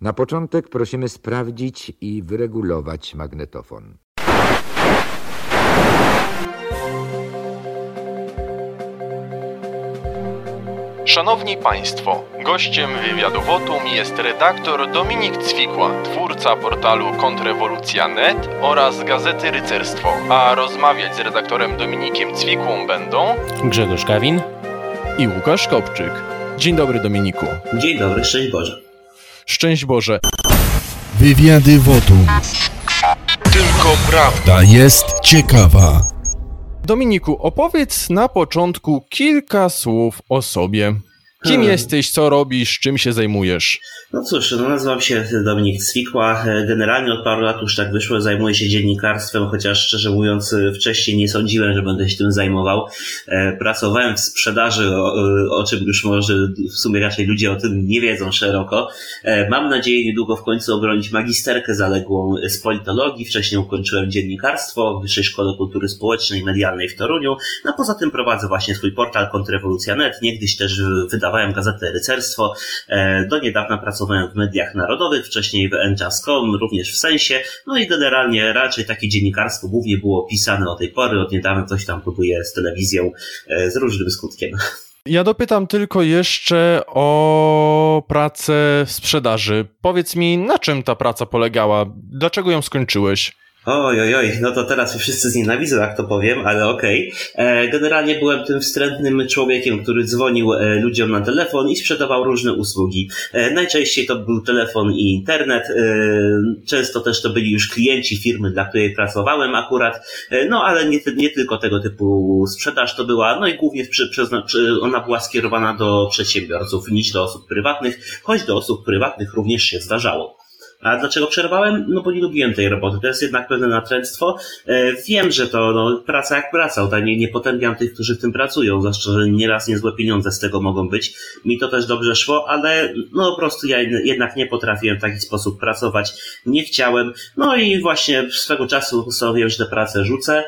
Na początek prosimy sprawdzić i wyregulować magnetofon. Szanowni Państwo, gościem wywiadu Wotum jest redaktor Dominik Cwikła, twórca portalu kontrrewolucja.net oraz gazety Rycerstwo, a rozmawiać z redaktorem Dominikiem Cwikłą będą Grzegorz Kawin i Łukasz Kopczyk. Dzień dobry Dominiku. Dzień dobry, szczęść Boże. Szczęść Boże. Wywiady Wotum. Tylko prawda jest ciekawa. Dominiku, opowiedz na początku kilka słów o sobie. Kim Hmm. jesteś, co robisz, czym się zajmujesz? No cóż, no nazywam się Dominik Cwikła. Generalnie od paru lat już tak wyszło, zajmuję się dziennikarstwem, chociaż szczerze mówiąc wcześniej nie sądziłem, że będę się tym zajmował. E, Pracowałem w sprzedaży, o, o czym już może w sumie raczej ludzie o tym nie wiedzą szeroko. E, Mam nadzieję niedługo w końcu obronić magisterkę zaległą z politologii. Wcześniej ukończyłem dziennikarstwo w Wyższej Szkole Kultury Społecznej i Medialnej w Toruniu. No poza tym prowadzę właśnie swój portal kontrrewolucja.net. Niegdyś też wydawałem gazetę Rycerstwo. E, Do niedawna pracowałem w mediach narodowych, wcześniej w Enchas.com, również w Sensie. No i generalnie raczej takie dziennikarstwo głównie było pisane o tej pory. Od niedawna coś tam próbuję z telewizją e, z różnym skutkiem. Ja dopytam tylko jeszcze o pracę w sprzedaży. Powiedz mi, na czym ta praca polegała? Dlaczego ją skończyłeś? Oj, oj, oj, no to teraz wszyscy znienawidzą, jak to powiem, ale okej. Okay. Generalnie byłem tym wstrętnym człowiekiem, który dzwonił e, ludziom na telefon i sprzedawał różne usługi. E, najczęściej to był telefon i internet. E, często też to byli już klienci firmy, dla której pracowałem akurat. No ale nie, nie tylko tego typu sprzedaż to była, no i głównie przy, przy, ona była skierowana do przedsiębiorców niż do osób prywatnych, choć do osób prywatnych również się zdarzało. A dlaczego przerwałem? No bo nie lubiłem tej roboty. To jest jednak pewne natręctwo. E, wiem, że to no, praca jak praca. Tutaj nie, nie potępiam tych, którzy w tym pracują, zwłaszcza, że nieraz niezłe pieniądze z tego mogą być. Mi to też dobrze szło, ale no po prostu ja jednak nie potrafiłem w taki sposób pracować. Nie chciałem. No i właśnie swego czasu postanowiłem, że tę pracę rzucę.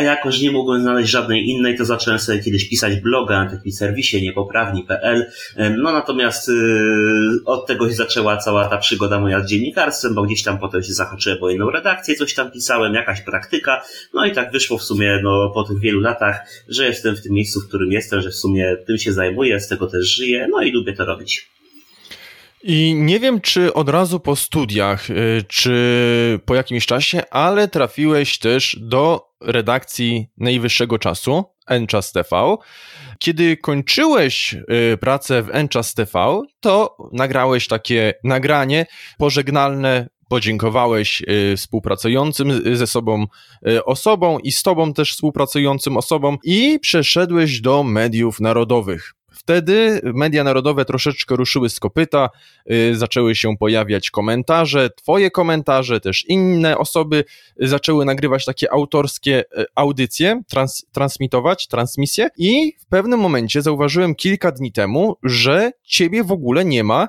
A jako, że nie mogłem znaleźć żadnej innej, to zacząłem sobie kiedyś pisać bloga na takim serwisie niepoprawni.pl. No natomiast yy, od tego się zaczęła cała ta przygoda moja z dziennikarstwem, bo gdzieś tam potem się zahaczyłem o jedną redakcję, coś tam pisałem, jakaś praktyka. No i tak wyszło w sumie no, po tych wielu latach, że jestem w tym miejscu, w którym jestem, że w sumie tym się zajmuję, z tego też żyję, no i lubię to robić. I nie wiem, czy od razu po studiach, czy po jakimś czasie, ale trafiłeś też do redakcji najwyższego czasu, Enchas TV. Kiedy kończyłeś pracę w Enchas TV, to nagrałeś takie nagranie pożegnalne podziękowałeś współpracującym ze sobą osobom i z tobą też współpracującym osobom i przeszedłeś do mediów narodowych. Wtedy media narodowe troszeczkę ruszyły z kopyta, yy, zaczęły się pojawiać komentarze, twoje komentarze, też inne osoby zaczęły nagrywać takie autorskie audycje, trans transmitować, transmisje i w pewnym momencie zauważyłem kilka dni temu, że ciebie w ogóle nie ma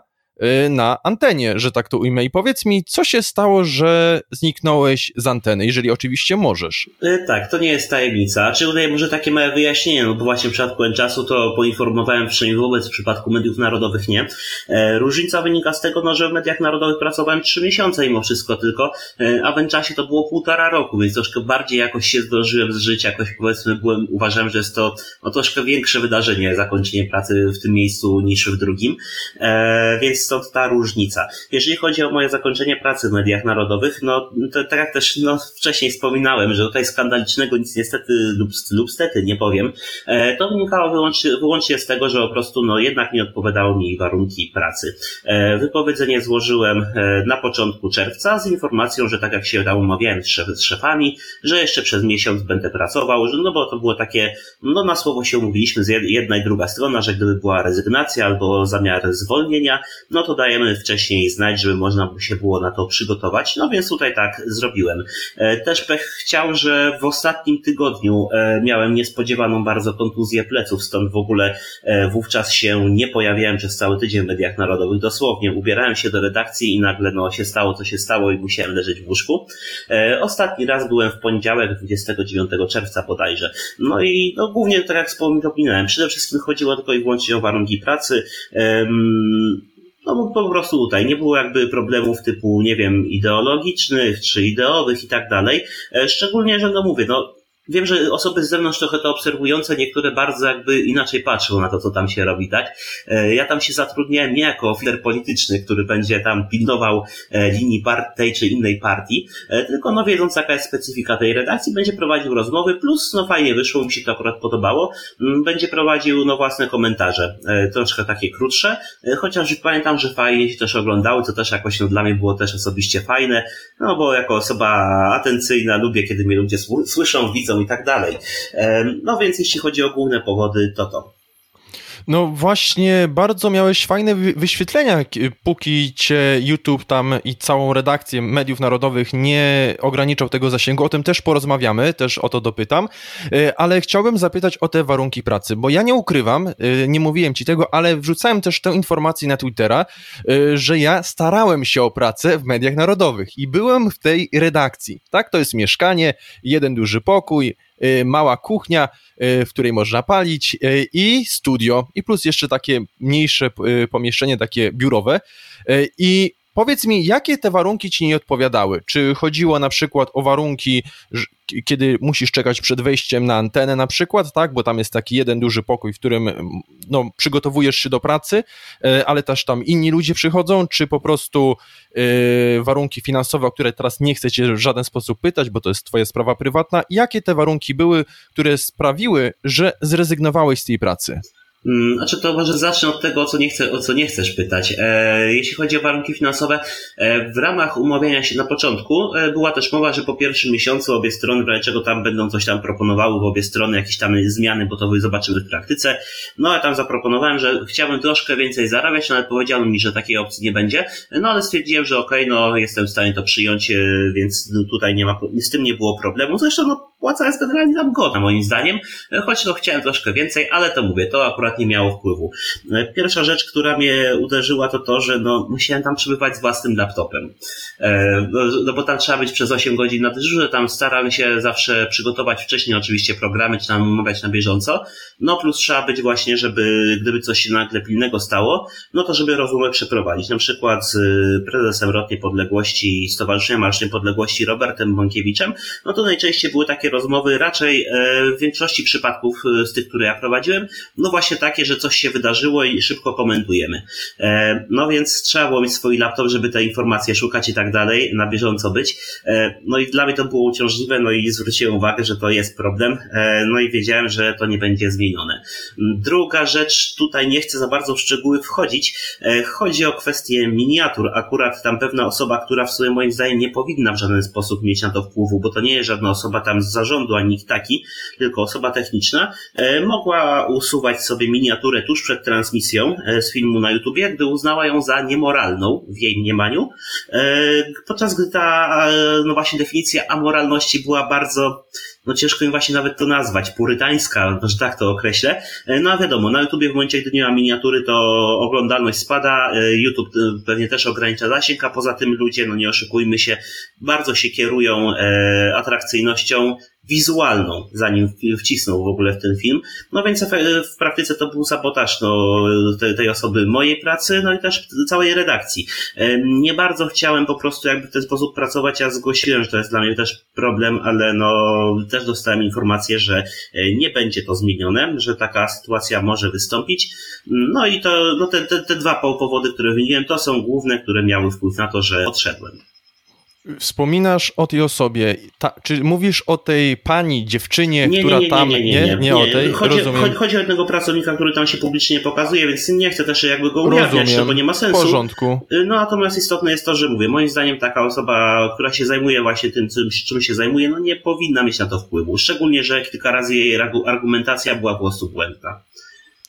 na antenie, że tak to ujmę. I powiedz mi, co się stało, że zniknąłeś z anteny, jeżeli oczywiście możesz? E, tak, to nie jest tajemnica. Czy udaje może takie małe wyjaśnienie, no bo właśnie w przypadku czasu to poinformowałem przynajmniej wobec, w przypadku mediów narodowych nie. E, różnica wynika z tego, no, że w mediach narodowych pracowałem trzy miesiące mimo wszystko tylko, e, a w czasie to było półtora roku, więc troszkę bardziej jakoś się zdążyłem zżyć, jakoś powiedzmy byłem, uważałem, że jest to no, troszkę większe wydarzenie, zakończenie pracy w tym miejscu niż w drugim, e, więc stąd ta różnica. Jeżeli chodzi o moje zakończenie pracy w mediach narodowych, no to tak jak też no, wcześniej wspominałem, że tutaj skandalicznego nic niestety lub, lub stety nie powiem, e, to wynikało wyłącznie, wyłącznie z tego, że po prostu no jednak nie odpowiadały mi warunki pracy. E, wypowiedzenie złożyłem e, na początku czerwca z informacją, że tak jak się umawiałem z, szef, z szefami, że jeszcze przez miesiąc będę pracował, że, no bo to było takie, no na słowo się umówiliśmy z jedna i druga strona, że gdyby była rezygnacja albo zamiar zwolnienia, no to dajemy wcześniej znać, żeby można się było na to przygotować. No więc tutaj tak zrobiłem. Też pech chciał, że w ostatnim tygodniu miałem niespodziewaną bardzo kontuzję pleców, stąd w ogóle wówczas się nie pojawiałem przez cały tydzień w mediach narodowych. Dosłownie ubierałem się do redakcji i nagle no się stało, co się stało i musiałem leżeć w łóżku. Ostatni raz byłem w poniedziałek 29 czerwca bodajże. No i no, głównie tak jak wspominałem, przede wszystkim chodziło tylko i wyłącznie o warunki pracy. No po prostu tutaj nie było jakby problemów typu, nie wiem, ideologicznych czy ideowych i tak dalej. E, szczególnie, że no mówię, no Wiem, że osoby z zewnątrz trochę to obserwujące, niektóre bardzo jakby inaczej patrzą na to, co tam się robi, tak? E, ja tam się zatrudniałem nie jako oficer polityczny, który będzie tam pilnował e, linii tej czy innej partii, e, tylko no wiedząc jaka jest specyfika tej redakcji, będzie prowadził rozmowy, plus no fajnie wyszło, mi się to akurat podobało, mm, będzie prowadził no własne komentarze, troszkę takie krótsze, chociaż pamiętam, że fajnie się też oglądały, co też jakoś no, dla mnie było też osobiście fajne, no bo jako osoba atencyjna lubię, kiedy mnie ludzie słyszą, widzą i tak dalej. No więc jeśli chodzi o główne powody, to to. No właśnie, bardzo miałeś fajne wyświetlenia, póki cię YouTube tam i całą redakcję mediów narodowych nie ograniczał tego zasięgu. O tym też porozmawiamy, też o to dopytam, e, ale chciałbym zapytać o te warunki pracy, bo ja nie ukrywam, e, nie mówiłem ci tego, ale wrzucałem też tę informację na Twittera, e, że ja starałem się o pracę w mediach narodowych i byłem w tej redakcji. Tak, to jest mieszkanie, jeden duży pokój, mała kuchnia, y, w której można palić y, i studio, i plus jeszcze takie mniejsze pomieszczenie, takie biurowe. I Powiedz mi, jakie te warunki ci nie odpowiadały? Czy chodziło na przykład o warunki, kiedy musisz czekać przed wejściem na antenę na przykład, tak? Bo tam jest taki jeden duży pokój, w którym no, przygotowujesz się do pracy, e, ale też tam inni ludzie przychodzą, czy po prostu yy, warunki finansowe, o które teraz nie chcę cię w żaden sposób pytać, bo to jest twoja sprawa prywatna. Jakie te warunki były, które sprawiły, że zrezygnowałeś z tej pracy? Mm, znaczy to może zacznę od tego, o co nie, chcę, o co nie chcesz pytać. E, jeśli chodzi o warunki finansowe, e, w ramach umawiania się na początku e, była też mowa, że po pierwszym miesiącu obie strony, w razie czego tam będą coś tam proponowały w obie strony, jakieś tam zmiany, bo to zobaczymy w praktyce. No ja tam zaproponowałem, że chciałbym troszkę więcej zarabiać, no ale powiedziano mi, że takiej opcji nie będzie. No ale stwierdziłem, że okej, okay, no jestem w stanie to przyjąć, e, więc tutaj nie ma, z tym nie było problemu. Zresztą no, płaca jest generalnie tam godna moim zdaniem, choć no chciałem troszkę więcej, ale to mówię, to akurat nie miało wpływu. Pierwsza rzecz, która mnie uderzyła, to to, że no, musiałem tam przebywać z własnym laptopem. E, no, no bo tam trzeba być przez 8 godzin na dyżurze, tam staram się zawsze przygotować wcześniej oczywiście programy, czy tam omawiać na bieżąco, no plus trzeba być właśnie, żeby gdyby coś się nagle pilnego stało, no to żeby rozmowę przeprowadzić. Na przykład z prezesem Rot Niepodległości Stowarzyszenia Marsz Niepodległości Robertem Bąkiewiczem, no to najczęściej były takie rozmowy raczej e, w większości przypadków e, z tych, które ja prowadziłem, no właśnie takie, że coś się wydarzyło i szybko komentujemy. E, no więc trzeba było mieć swój laptop, żeby te informacje szukać i tak dalej, na bieżąco być. No i dla mnie to było uciążliwe, no i zwróciłem uwagę, że to jest problem, no i wiedziałem, że to nie będzie zmienione. Druga rzecz, tutaj nie chcę za bardzo w szczegóły wchodzić, chodzi o kwestię miniatur. Akurat tam pewna osoba, która w sumie moim zdaniem nie powinna w żaden sposób mieć na to wpływu, bo to nie jest żadna osoba tam z zarządu, ani nikt taki, tylko osoba techniczna, e, mogła usuwać sobie miniaturę tuż przed transmisją e, z filmu na YouTubie, gdy uznała ją za niemoralną w jej mniemaniu, e, podczas gdy ta, no właśnie definicja amoralności była bardzo no ciężko mi właśnie nawet to nazwać, purytańska, że tak to określę. No a wiadomo, na YouTubie w momencie, gdy nie ma miniatury, to oglądalność spada, YouTube pewnie też ogranicza zasięg, a poza tym ludzie, no nie oszukujmy się, bardzo się kierują atrakcyjnością wizualną, zanim wcisnął w ogóle w ten film. No więc w praktyce to był sabotaż no, tej osoby mojej pracy, no i też całej redakcji. Nie bardzo chciałem po prostu jakby w ten sposób pracować, ja zgłosiłem, że to jest dla mnie też problem, ale no też dostałem informację, że e, nie będzie to zmienione, że taka sytuacja może wystąpić. No i to, no te, te, te dwa powody, które wymieniłem, to są główne, które miały wpływ na to, że odszedłem. Wspominasz o tej osobie, Ta, czy mówisz o tej pani, dziewczynie, nie, która nie, nie, tam... Nie, nie, nie, nie, o tej? Chodzi, Rozumiem. chodzi o jednego pracownika, który tam się publicznie pokazuje, więc nie chcę też jakby go ujawniać, bo nie ma sensu. w porządku. Y, no natomiast istotne jest to, że mówię, moim zdaniem taka osoba, która się zajmuje właśnie tym, czym, czym się zajmuje, no nie powinna mieć na to wpływu. Szczególnie, że kilka razy jej argumentacja była po prostu błędna.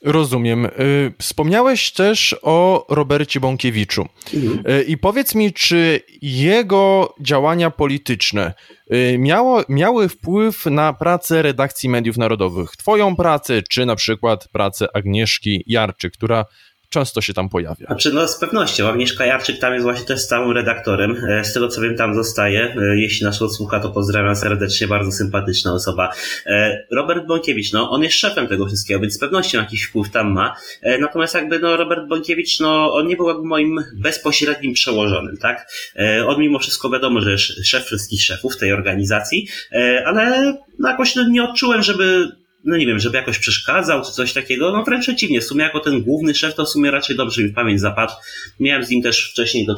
Rozumiem. Y, wspomniałeś też o Robercie Bąkiewiczu. Mhm. Y, I powiedz mi, czy jego działania polityczne y, miało, miały wpływ na pracę redakcji mediów narodowych? Twoją pracę, czy na przykład pracę Agnieszki Jarczy, która często się tam pojawia? Znaczy, no z pewnością. Agnieszka Jarczyk tam jest właśnie też stałym redaktorem. E, z tego co wiem, tam zostaje. E, jeśli nas odsłucha, to pozdrawiam serdecznie, bardzo sympatyczna osoba. E, Robert Bąkiewicz, no on jest szefem tego wszystkiego, więc z pewnością jakiś wpływ tam ma. Natomiast jakby no Robert Bąkiewicz, no on nie był jakby moim bezpośrednim przełożonym, tak? On mimo wszystko wiadomo, że jest szef wszystkich szefów tej organizacji, ale no jakoś nie odczułem, żeby no nie wiem, żeby jakoś przeszkadzał czy coś takiego. No wręcz przeciwnie, w sumie jako ten główny szef to w sumie raczej dobrze mi pamięć zapadł. Miałem z nim też wcześniej do,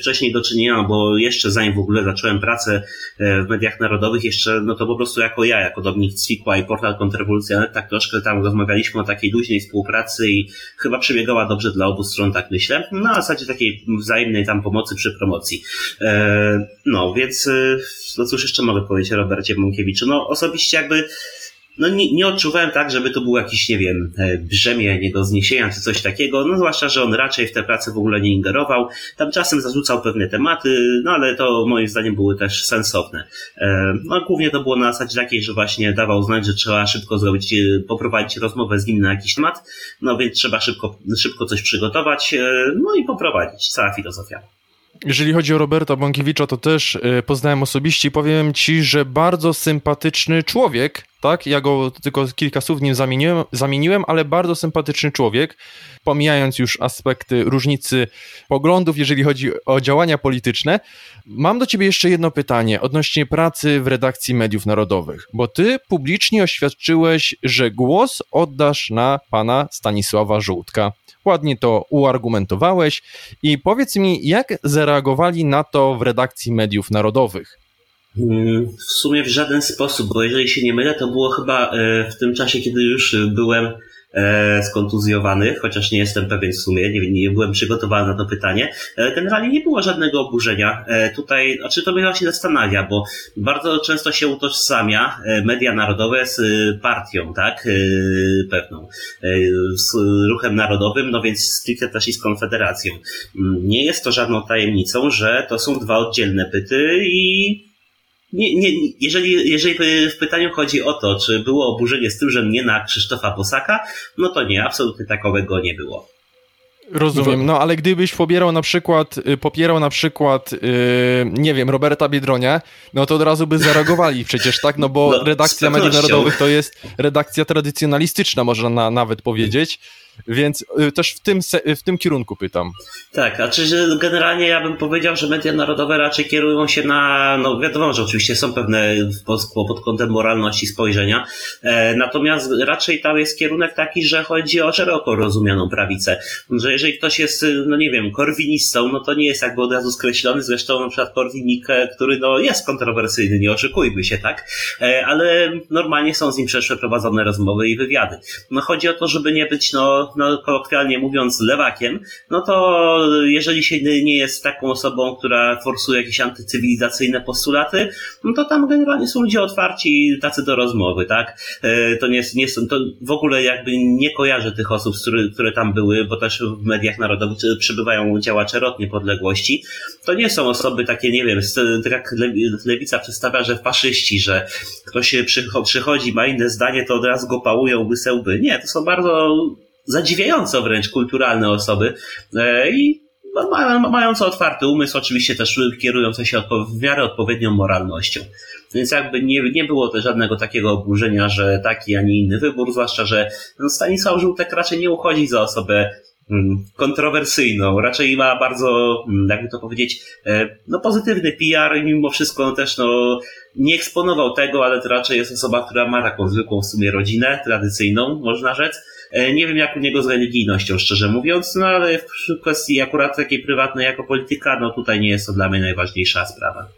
wcześniej do czynienia, bo jeszcze zanim w ogóle zacząłem pracę e, w mediach narodowych, jeszcze no to po prostu jako ja, jako Dominik Cwikła i portal Kontrrewolucja, tak troszkę tam rozmawialiśmy o takiej luźnej współpracy i chyba przebiegała dobrze dla obu stron, tak myślę. No na zasadzie takiej wzajemnej tam pomocy przy promocji. E, no więc, e, no cóż jeszcze mogę powiedzieć o Robercie Bąkiewiczu? No osobiście jakby no nie, nie odczuwałem tak, żeby to był jakiś, nie wiem, e, brzemię do zniesienia czy coś takiego, no zwłaszcza, że on raczej w tę pracę w ogóle nie ingerował. Tam czasem zarzucał pewne tematy, no ale to moim zdaniem były też sensowne. E, no głównie to było na zasadzie takiej, że właśnie dawał znać, że trzeba szybko zrobić, e, poprowadzić rozmowę z nim na jakiś temat, no więc trzeba szybko, szybko coś przygotować, no i poprowadzić. Cała filozofia. Jeżeli chodzi o Roberta Bąkiewicza, to też poznałem osobiście i powiem ci, że bardzo sympatyczny człowiek, tak? Ja go tylko kilka słów nim zamieniłem, zamieniłem, ale bardzo sympatyczny człowiek, pomijając już aspekty różnicy poglądów, jeżeli chodzi o działania polityczne. Mam do ciebie jeszcze jedno pytanie odnośnie pracy w redakcji mediów narodowych, bo ty publicznie oświadczyłeś, że głos oddasz na pana Stanisława Żółtka. Ładnie to uargumentowałeś i powiedz mi, jak zareagowali na to w redakcji mediów narodowych? Mm, w sumie w żaden sposób, bo jeżeli się nie mylę, to było chyba e, w tym czasie, kiedy już byłem e, skontuzjowany, chociaż nie jestem pewien w sumie, nie, nie byłem przygotowany na to pytanie. E, generalnie nie było żadnego oburzenia. Tutaj, znaczy to mnie właśnie zastanawia, bo bardzo często się utożsamia media narodowe z partią, tak, pewną, z ruchem narodowym, no więc stricte też i z konfederacją. Mm, nie jest to żadną tajemnicą, że to są dwa oddzielne byty i nie, nie, jeżeli, jeżeli w pytaniu chodzi o to, czy było oburzenie z tym, że nie na Krzysztofa Bosaka, no to nie, absolutnie takowego nie było. Rozumiem, no ale gdybyś pobierał na przykład, y, popierał na przykład, yy, nie wiem, Roberta Biedronia, no to od razu by zareagowali przecież, tak? No bo no, redakcja mediów narodowych to jest redakcja tradycjonalistyczna, można na, nawet powiedzieć. Więc y, też w tym, w tym kierunku pytam. Tak, a czy generalnie ja bym powiedział, że media narodowe raczej kierują się na, no wiadomo, że oczywiście są pewne pod kątem moralności spojrzenia, e, natomiast raczej tam jest kierunek taki, że chodzi o szeroko rozumianą prawicę. Że jeżeli ktoś jest, no nie wiem, korwinistą, no to nie jest jakby od razu skreślony, zresztą na przykład korwinik, który no jest kontrowersyjny, nie oszukujmy się, tak? E, ale normalnie są z nim przeprowadzone rozmowy i wywiady. No chodzi o to, żeby nie być, no no, kolokwialnie mówiąc, lewakiem, no to jeżeli się nie jest taką osobą, która forsuje jakieś antycywilizacyjne postulaty, no to tam generalnie są ludzie otwarci tacy do rozmowy, tak? E, to nie, nie są, to w ogóle jakby nie kojarzę tych osób, które, które tam były, bo też w mediach narodowych przybywają działacze rot niepodległości. To nie są osoby takie, nie wiem, jak lewica przedstawia, że faszyści, że ktoś przychodzi, ma inne zdanie, to od razu go pałują łysełby. Nie, to są bardzo zadziwiająco wręcz kulturalne osoby e, i mające otwarty umysł, oczywiście też kierujące się w miarę odpowiednią moralnością. Więc jakby nie, nie było też żadnego takiego oburzenia, że taki, a nie inny wybór, zwłaszcza, że no Stanisław Żółtek raczej nie uchodzi za osobę mm, kontrowersyjną, raczej ma bardzo, mm, jakby to powiedzieć, e, no pozytywny PR i mimo wszystko no, też no, nie eksponował tego, ale to raczej jest osoba, która ma taką zwykłą w sumie rodzinę, tradycyjną, można rzec, nie wiem jak u niego z religijnością, szczerze mówiąc, no ale w kwestii akurat takiej prywatnej jako polityka, no tutaj nie jest to dla mnie najważniejsza sprawa.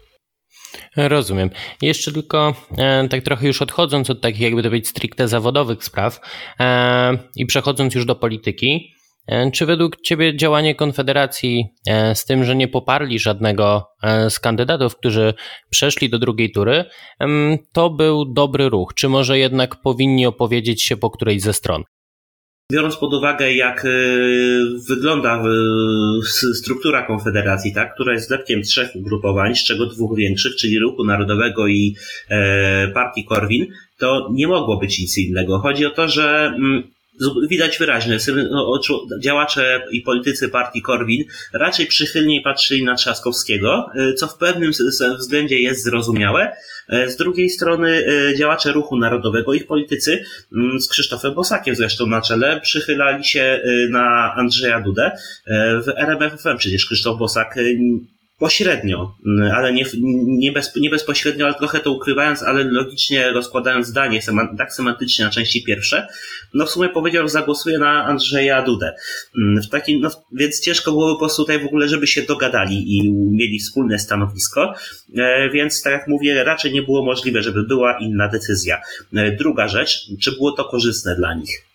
Rozumiem. Jeszcze tylko e, tak trochę już odchodząc od takich jakby to być stricte zawodowych spraw e, i przechodząc już do polityki, e, czy według Ciebie działanie Konfederacji e, z tym, że nie poparli żadnego e, z kandydatów, którzy przeszli do drugiej tury, to był dobry ruch? Czy może jednak powinni opowiedzieć się po którejś ze stron? Biorąc pod uwagę, jak e, wygląda e, struktura Konfederacji, tak, która jest zlepkiem trzech ugrupowań, z czego dwóch większych, czyli Ruchu Narodowego i e, Partii Korwin, to nie mogło być nic innego. Chodzi o to, że mm, widać wyraźnie, no, działacze i politycy partii Korwin raczej przychylniej patrzyli na Trzaskowskiego, co w pewnym względzie jest zrozumiałe. Z drugiej strony działacze ruchu narodowego, ich politycy, mm, z Krzysztofem Bosakiem zresztą na czele, przychylali się na Andrzeja Dudę. W RMFFM przecież Krzysztof Bosak Pośrednio, mm, ale nie, nie, bez, nie bezpośrednio, ale trochę to ukrywając, ale logicznie rozkładając zdanie, tak semantycznie na części pierwsze, no w sumie powiedział, że zagłosuje na Andrzeja Dudę. Mm, w takim, no, więc ciężko byłoby po prostu tutaj w ogóle, żeby się dogadali i mieli wspólne stanowisko, e, więc tak jak mówię, raczej nie było możliwe, żeby była inna decyzja. E, druga rzecz, czy było to korzystne dla nich?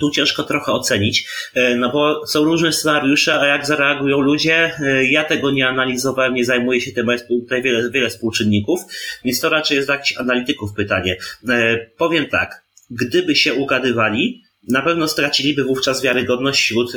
Tu ciężko trochę ocenić, e, no bo są różne scenariusze, a jak zareagują ludzie, e, ja tego nie analizowałem, nie zajmuję się tym, jest tutaj wiele, wiele współczynników, więc to raczej jest dla jakichś analityków pytanie. E, powiem tak, gdyby się ugadywali, na pewno straciliby wówczas wiarygodność wśród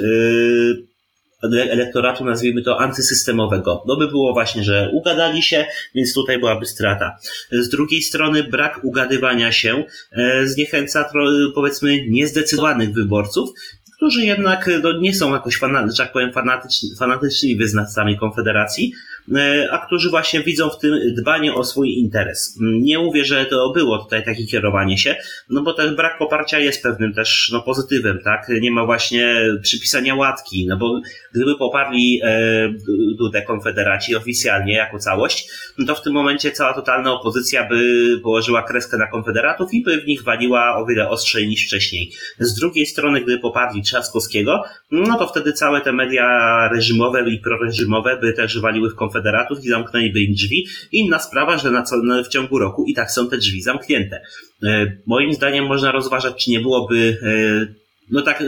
elektoratu, nazwijmy to antysystemowego. No by było właśnie, że ugadali się, więc tutaj byłaby strata. Z drugiej strony brak ugadywania się e, zniechęca powiedzmy niezdecydowanych wyborców, którzy jednak no, nie są jakoś, że tak powiem, fanatyczni, fanatycznymi wyznawcami Konfederacji, E, a którzy właśnie widzą w tym dbanie o swój interes. Nie mówię, że to było tutaj takie kierowanie się, no bo ten brak poparcia jest pewnym też no, pozytywem, tak? Nie ma właśnie przypisania łatki, no bo gdyby poparli e, Dudę Konfederaci oficjalnie jako całość, no to w tym momencie cała totalna opozycja by położyła kreskę na Konfederatów i by w nich waliła o wiele ostrzej niż wcześniej. Z drugiej strony, gdyby poparli Trzaskowskiego, no to wtedy całe te media reżimowe i proreżimowe by też waliły w Konfederację konfederatów i zamknęliby im drzwi. Inna sprawa, że na co, w ciągu roku i tak są te drzwi zamknięte. E, moim zdaniem można rozważać, czy nie byłoby e, no tak, e,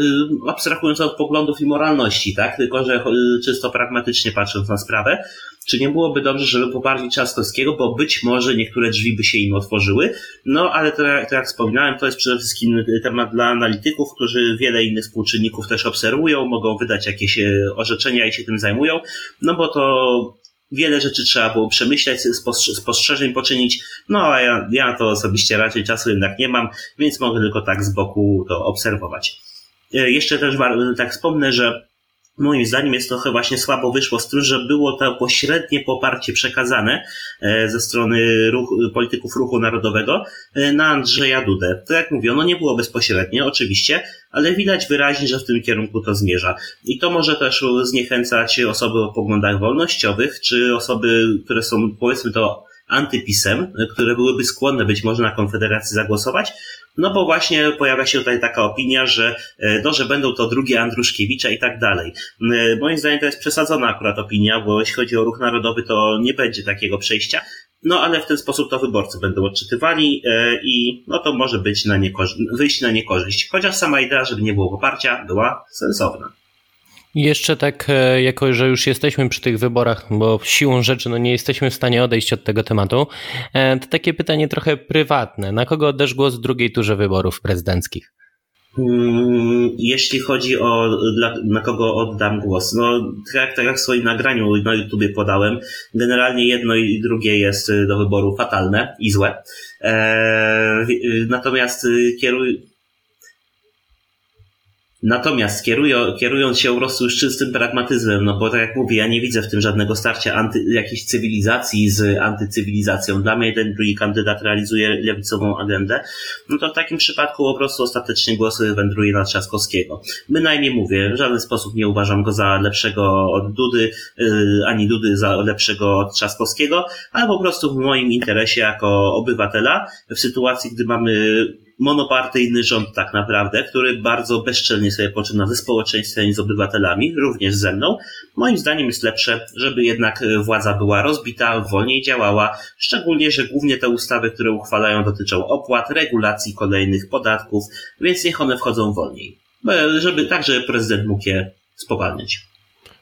abstrahując od poglądów i moralności, tak? Tylko, że czysto pragmatycznie patrząc na sprawę, czy nie byłoby dobrze, żeby poparli Trzaskowskiego, bo być może niektóre drzwi by się im otworzyły. No, ale to, to jak wspominałem, to jest przede wszystkim temat dla analityków, którzy wiele innych współczynników też obserwują, mogą wydać jakieś orzeczenia i się tym zajmują, no bo to wiele rzeczy trzeba było przemyśleć, spostrzeżeń poczynić, no a ja, ja to osobiście raczej czasu jednak nie mam, więc mogę tylko tak z boku to obserwować. E, jeszcze też tak wspomnę, że moim zdaniem jest trochę właśnie słabo wyszło z tym, że było to pośrednie poparcie przekazane e, ze strony ruch, polityków ruchu narodowego e, na Andrzeja Dudę. To jak mówię, ono nie było bezpośrednie, oczywiście, ale widać wyraźnie, że w tym kierunku to zmierza. I to może też zniechęcać osoby o poglądach wolnościowych, czy osoby, które są, powiedzmy to, antypisem, które byłyby skłonne być może na Konfederację zagłosować, no bo właśnie pojawia się tutaj taka opinia, że, e, no, że będą to drugie Andruszkiewicza i tak dalej. E, moim zdaniem to jest przesadzona akurat opinia, bo jeśli chodzi o ruch narodowy, to nie będzie takiego przejścia. No ale w ten sposób to wyborcy będą odczytywali e, i no to może być na niekorzyść, wyjść na niekorzyść. Chociaż sama idea, żeby nie było poparcia, była sensowna. Jeszcze tak, e, jako że już jesteśmy przy tych wyborach, bo siłą rzeczy no nie jesteśmy w stanie odejść od tego tematu, e, to takie pytanie trochę prywatne. Na kogo oddasz głos w drugiej turze wyborów prezydenckich? Mm, jeśli chodzi o dla, na kogo oddam głos, no tak, tak jak w swoim nagraniu na YouTubie podałem, generalnie jedno i drugie jest do wyboru fatalne i złe. Eee, natomiast kieruj, Natomiast kierują, kierując się już czystym pragmatyzmem, no bo tak jak mówię, ja nie widzę w tym żadnego starcia anty, jakiejś cywilizacji z antycywilizacją. Dla mnie ten drugi kandydat realizuje lewicową agendę, no to w takim przypadku po prostu ostatecznie głos wędruje na Trzaskowskiego. Bynajmniej mówię, w żaden sposób nie uważam go za lepszego od Dudy, yy, ani Dudy za lepszego od Trzaskowskiego, ale po prostu w moim interesie jako obywatela, w sytuacji, gdy mamy monopartyjny rząd tak naprawdę, który bardzo bezczelnie sobie poczyna ze społeczeństwem i z obywatelami, również ze mną. Moim zdaniem jest lepsze, żeby jednak władza była rozbita, wolniej działała, szczególnie, że głównie te ustawy, które uchwalają dotyczą opłat, regulacji kolejnych podatków, więc niech one wchodzą wolniej. Żeby tak, żeby prezydent mógł je spowalniać.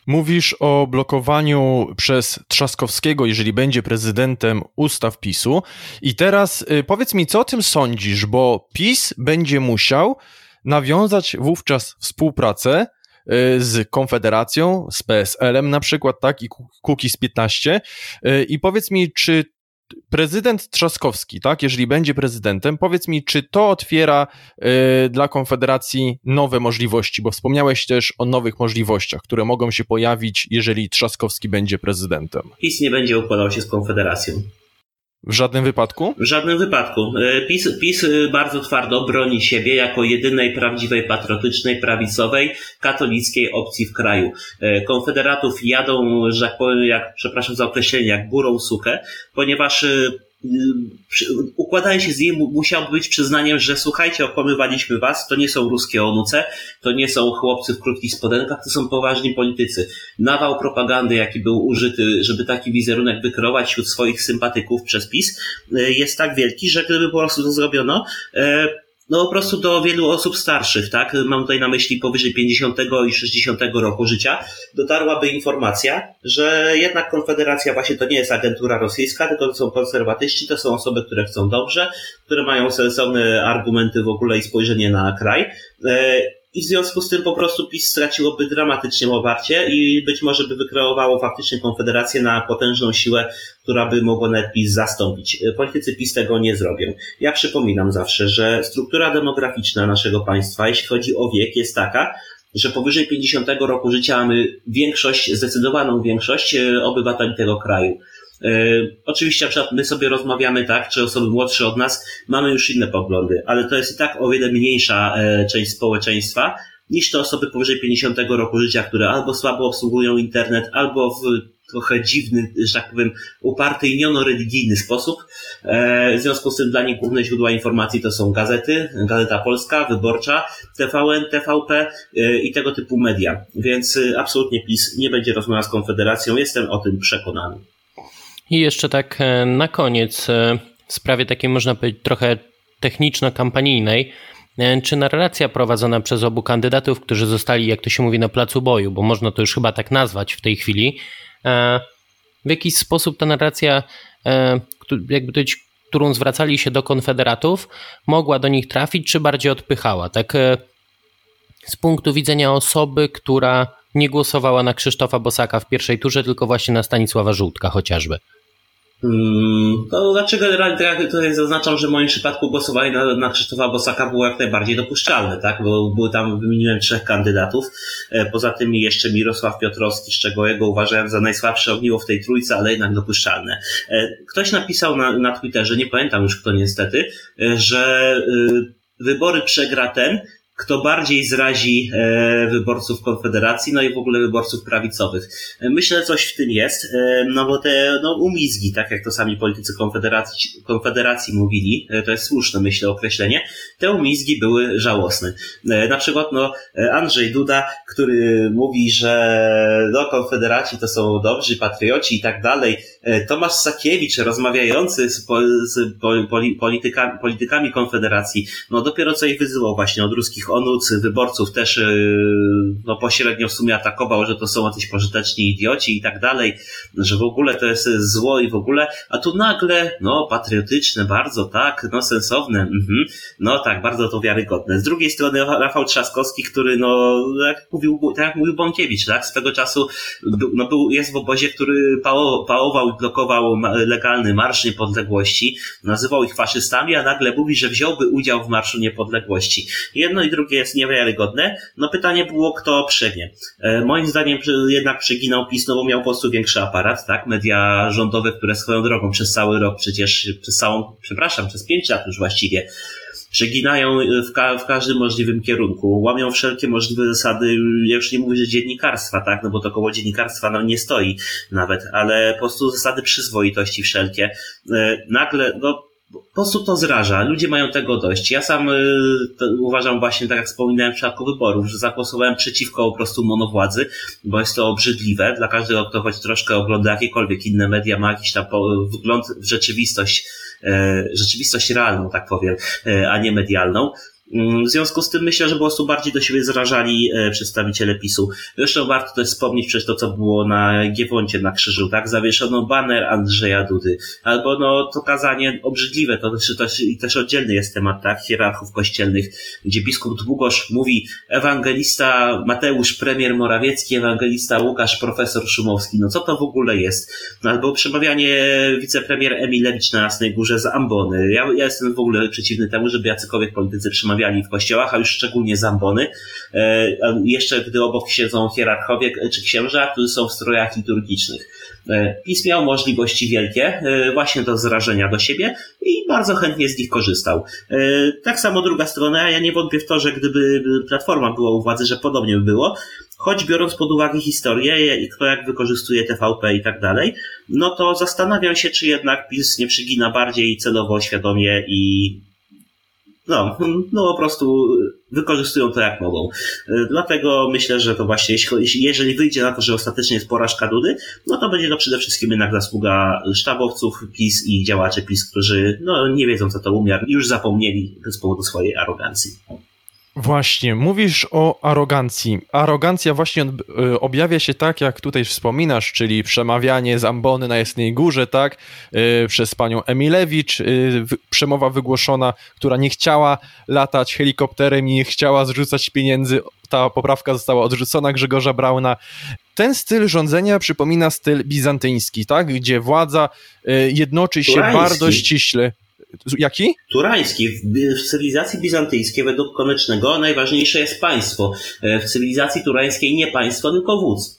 Mówisz o blokowaniu przez Trzaskowskiego, jeżeli będzie prezydentem ustaw PiSu. I teraz y, powiedz mi, co o tym sądzisz, bo PiS będzie musiał nawiązać wówczas współpracę y, z Konfederacją, z PSL-em na przykład, tak, i Kukiz 15. Y, I powiedz mi, czy prezydent Trzaskowski, tak, jeżeli będzie prezydentem, powiedz mi, czy to otwiera y, dla Konfederacji nowe możliwości, bo wspomniałeś też o nowych możliwościach, które mogą się pojawić, jeżeli Trzaskowski będzie prezydentem. PiS nie będzie układał się z Konfederacją. W żadnym wypadku? W żadnym wypadku. E, PiS, PiS e, bardzo twardo broni siebie jako jedynej prawdziwej, patriotycznej, prawicowej, katolickiej opcji w kraju. E, konfederatów jadą, że tak powiem, jak, przepraszam za określenie, jak górą sukę, ponieważ układanie się z nim musiał być przyznaniem, że słuchajcie, okłamywaliśmy was, to nie są ruskie onuce, to nie są chłopcy w krótkich spodenkach, to są poważni politycy. Nawał propagandy, jaki był użyty, żeby taki wizerunek wykreować wśród swoich sympatyków przez PiS, e, jest tak wielki, że gdyby po prostu to zrobiono, e, no po prostu do wielu osób starszych, tak? Mam tutaj na myśli powyżej 50 i 60 roku życia, dotarłaby informacja, że jednak Konfederacja właśnie to nie jest agentura rosyjska, tylko to są konserwatyści, to są osoby, które chcą dobrze, które mają sensowne argumenty w ogóle i spojrzenie na kraj. E, i w związku z tym po prostu PiS straciłoby dramatycznie oparcie i być może by wykreowało faktycznie Konfederację na potężną siłę, która by mogła nawet PiS zastąpić. Politycy PiS tego nie zrobią. Ja przypominam zawsze, że struktura demograficzna naszego państwa, jeśli chodzi o wiek, jest taka, że powyżej 50 roku życia mamy większość, zdecydowaną większość e, obywateli tego kraju. E, oczywiście, my sobie rozmawiamy tak, czy osoby młodsze od nas mamy już inne poglądy, ale to jest i tak o wiele mniejsza e, część społeczeństwa niż te osoby powyżej 50 roku życia, które albo słabo obsługują internet, albo w trochę dziwny, że tak powiem, uparty i niono-religijny sposób. E, w związku z tym dla nich główne źródła informacji to są gazety, Gazeta Polska, Wyborcza, TVN, TVP i tego typu media. Więc absolutnie PiS nie będzie rozmawiał z Konfederacją, jestem o tym przekonany. I jeszcze tak e, na koniec, e, w sprawie takiej można powiedzieć trochę techniczno-kampanijnej, e, czy narracja prowadzona przez obu kandydatów, którzy zostali, jak to się mówi, na placu boju, bo można to już chyba tak nazwać w tej chwili, w jakiś sposób ta narracja, jakby to którą zwracali się do konfederatów, mogła do nich trafić, czy bardziej odpychała? Tak z punktu widzenia osoby, która nie głosowała na Krzysztofa Bosaka w pierwszej turze, tylko właśnie na Stanisława Żółtka chociażby. Hmm, to znaczy generalnie ja tutaj zaznaczam, że w moim przypadku głosowanie na, na Krzysztofa Bosaka było jak najbardziej dopuszczalne, tak? Bo były tam, wymieniłem trzech kandydatów. E, poza tym jeszcze Mirosław Piotrowski, z czego jego uważałem za najsłabsze ogniwo w tej trójce, ale jednak dopuszczalne. E, ktoś napisał na, na Twitterze, nie pamiętam już kto niestety, e, że wybory przegra ten, kto bardziej zrazi e, wyborców Konfederacji, no i w ogóle wyborców prawicowych. Myślę, że coś w tym jest, e, no bo te no, umizgi, tak jak to sami politycy Konfederacji, Konfederacji mówili, e, to jest słuszne, myślę, określenie, te umizgi były żałosne. Na przykład, no, Andrzej Duda, który mówi, że no, Konfederaci to są dobrzy patrioci i tak dalej, Tomasz Sakiewicz rozmawiający z, po, z politykami, politykami Konfederacji, no dopiero co ich wyzywał właśnie od ruskich onuc wyborców też y, no, pośrednio w sumie atakował, że to są jacyś pożyteczni idioci i tak dalej, że w ogóle to jest zło i w ogóle, a tu nagle, no patriotyczne bardzo, tak, no sensowne, mhm. no tak, bardzo to wiarygodne. Z drugiej strony Rafał Trzaskowski, który no, jak mówił, tak jak mówił Bąkiewicz, tak, swego czasu no, był, jest w obozie, który pałował i blokował legalny Marsz Niepodległości, nazywał ich faszystami, a nagle mówi, że wziąłby udział w Marszu Niepodległości. Jedno i drugie jest niewiarygodne. No pytanie było, kto przegnie. E, moim zdaniem jednak przeginał PiS, no bo miał po prostu większy aparat, tak? Media rządowe, które swoją drogą przez cały rok, przecież przez całą, przepraszam, przez pięć lat już właściwie, przeginają w, ka w, każdym możliwym kierunku, łamią wszelkie możliwe zasady, ja już nie mówię, że dziennikarstwa, tak, no bo to koło dziennikarstwa nam nie stoi nawet, ale po prostu zasady przyzwoitości wszelkie. E, nagle, no, po prostu to zraża. Ludzie mają tego dość. Ja sam y, uważam właśnie, tak jak wspominałem w przypadku wyborów, że zagłosowałem przeciwko po prostu monowładzy, bo jest to obrzydliwe. Dla każdego, kto choć troszkę ogląda jakiekolwiek inne media, ma jakiś tam wgląd w rzeczywistość, e, rzeczywistość realną, tak powiem, e, a nie medialną. Mm, w związku z tym myślę, że po prostu bardziej do siebie zrażali e, przedstawiciele PiSu. Zresztą warto też wspomnieć przez to, co było na Giewoncie na krzyżu, tak? Zawieszono baner Andrzeja Dudy. Albo no to kazanie obrzydliwe, to też, też, też oddzielny jest temat, tak? Hierarchów kościelnych, gdzie biskup Długosz mówi ewangelista Mateusz premier Morawiecki, ewangelista Łukasz profesor Szumowski. No co to w ogóle jest? No, albo przemawianie wicepremier Emilewicz na Jasnej Górze z Ambony. Ja, ja jestem w ogóle przeciwny temu, żeby jacykolwiek politycy przemawiali w kościołach, a już szczególnie zambony. E, jeszcze gdy obok siedzą hierarchowie czy księża, którzy są w strojach liturgicznych. E, PiS miał możliwości wielkie e, właśnie do zrażenia do siebie i bardzo chętnie z nich korzystał. Tak samo druga strona, ja nie wątpię w to, że gdyby Platforma była u władzy, że podobnie by było, choć biorąc pod uwagę historię kto jak wykorzystuje TVP i tak dalej, no to zastanawiam się, czy jednak PiS nie przygina bardziej celowo, świadomie i no, no po prostu wykorzystują to jak mogą. Dlatego myślę, że to właśnie, jeżeli wyjdzie na to, że ostatecznie jest porażka Dudy, no to będzie to przede wszystkim jednak zasługa sztabowców PiS i działaczy PiS, którzy no, nie wiedzą, co to umiar, już zapomnieli z powodu swojej arogancji. Właśnie, mówisz o arogancji. Arogancja właśnie y, objawia się tak, jak tutaj wspominasz, czyli przemawianie z ambony na Jasnej Górze, tak, y, przez panią Emilewicz, y, przemowa wygłoszona, która nie chciała latać helikopterem i nie chciała zrzucać pieniędzy. Ta poprawka została odrzucona Grzegorza Brauna. Ten styl rządzenia przypomina styl bizantyński, tak, gdzie władza jednoczy się bardzo ściśle. Jaki? Turański. W cywilizacji bizantyjskiej według Konecznego najważniejsze jest państwo. E, w cywilizacji turańskiej nie państwo, tylko wódz.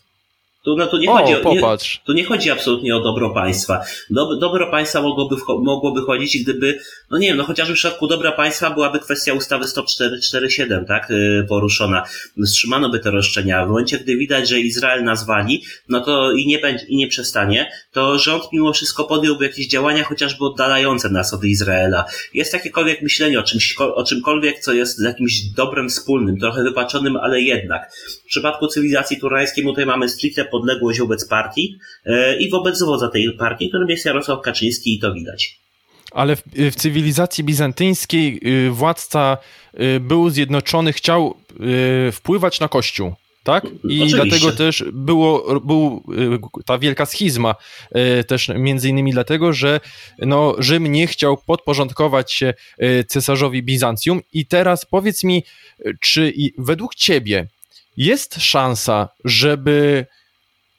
Tu, no, tu, nie o, chodzi o, nie, tu nie chodzi absolutnie o dobro państwa. Dob, dobro państwa mogłoby, mogłoby chodzić, gdyby, no nie wiem, no chociażby w przypadku dobra państwa byłaby kwestia ustawy 147, tak, y, poruszona. Wstrzymano by te roszczenia. W momencie, gdy widać, że Izrael nazwali, no to i nie będzie, i nie przestanie, to rząd mimo wszystko podjąłby jakieś działania, chociażby oddalające nas od Izraela. Jest jakiekolwiek myślenie o czymś, o czymkolwiek, co jest jakimś dobrem wspólnym, trochę wypaczonym, ale jednak. W przypadku cywilizacji turańskiej tutaj mamy stricte podległość wobec partii e, i wobec wodza tej partii, którym jest Jarosław Kaczyński i to widać. Ale w, w, cywilizacji bizantyńskiej y, władca y, był zjednoczony, chciał y, wpływać na Kościół. Tak? I Oczywiście. dlatego też było, był ta wielka schizma, też między innymi dlatego, że no, Rzym nie chciał podporządkować się cesarzowi Bizancjum. I teraz powiedz mi, czy według ciebie jest szansa, żeby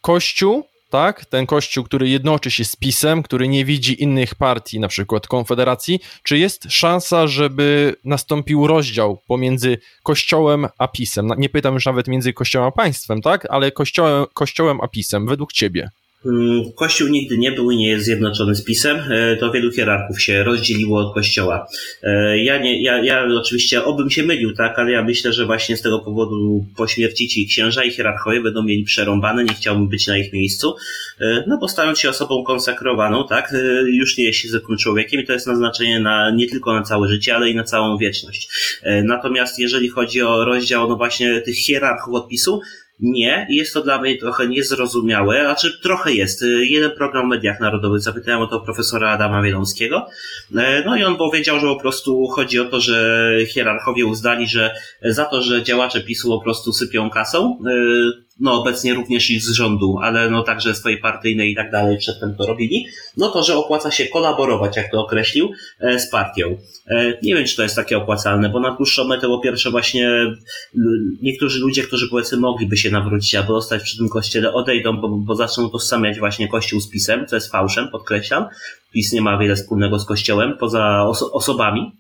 Kościół, tak, ten Kościół, który jednoczy się z PiSem, który nie widzi innych partii, na przykład Konfederacji, czy jest szansa, żeby nastąpił rozdział pomiędzy Kościołem a PiSem? Nie pytam już nawet między Kościołem a państwem, tak, ale Kościołem, Kościołem a PiSem, według ciebie. Mm, Kościół nigdy nie był i nie jest zjednoczony z PiSem. E, to wielu hierarchów się rozdzieliło od Kościoła. E, ja, nie, ja, ja oczywiście obym się mylił, tak, ale ja myślę, że właśnie z tego powodu po śmierci ci księża i hierarchowie będą mieli przerąbane, nie chciałbym być na ich miejscu. E, no bo stając się osobą konsekrowaną, tak, już nie jest się zwykłym człowiekiem i to jest naznaczenie na, nie tylko na całe życie, ale i na całą wieczność. Natomiast jeżeli chodzi o rozdział, no właśnie tych hierarchów od PiSu, nie, jest to dla mnie trochę niezrozumiałe, znaczy trochę jest. Jeden program w mediach narodowych, zapytałem o to profesora Adama Wielomskiego, e, no i on powiedział, że po prostu chodzi o to, że hierarchowie uznali, że za to, że działacze PiSu po prostu sypią kasą, e, no obecnie również i z rządu, ale no także swojej partyjnej i tak dalej przedtem to robili, no to, że opłaca się kolaborować, jak to określił, e, z partią. E, nie wiem, czy to jest takie opłacalne, bo na dłuższą metę po pierwsze właśnie niektórzy ludzie, którzy powiedzmy mogliby się nawrócić albo zostać przy tym kościele odejdą, bo, bo zaczną tożsamiać właśnie kościół z pisem, co jest fałszem, podkreślam. PiS nie ma wiele wspólnego z kościołem, poza oso osobami.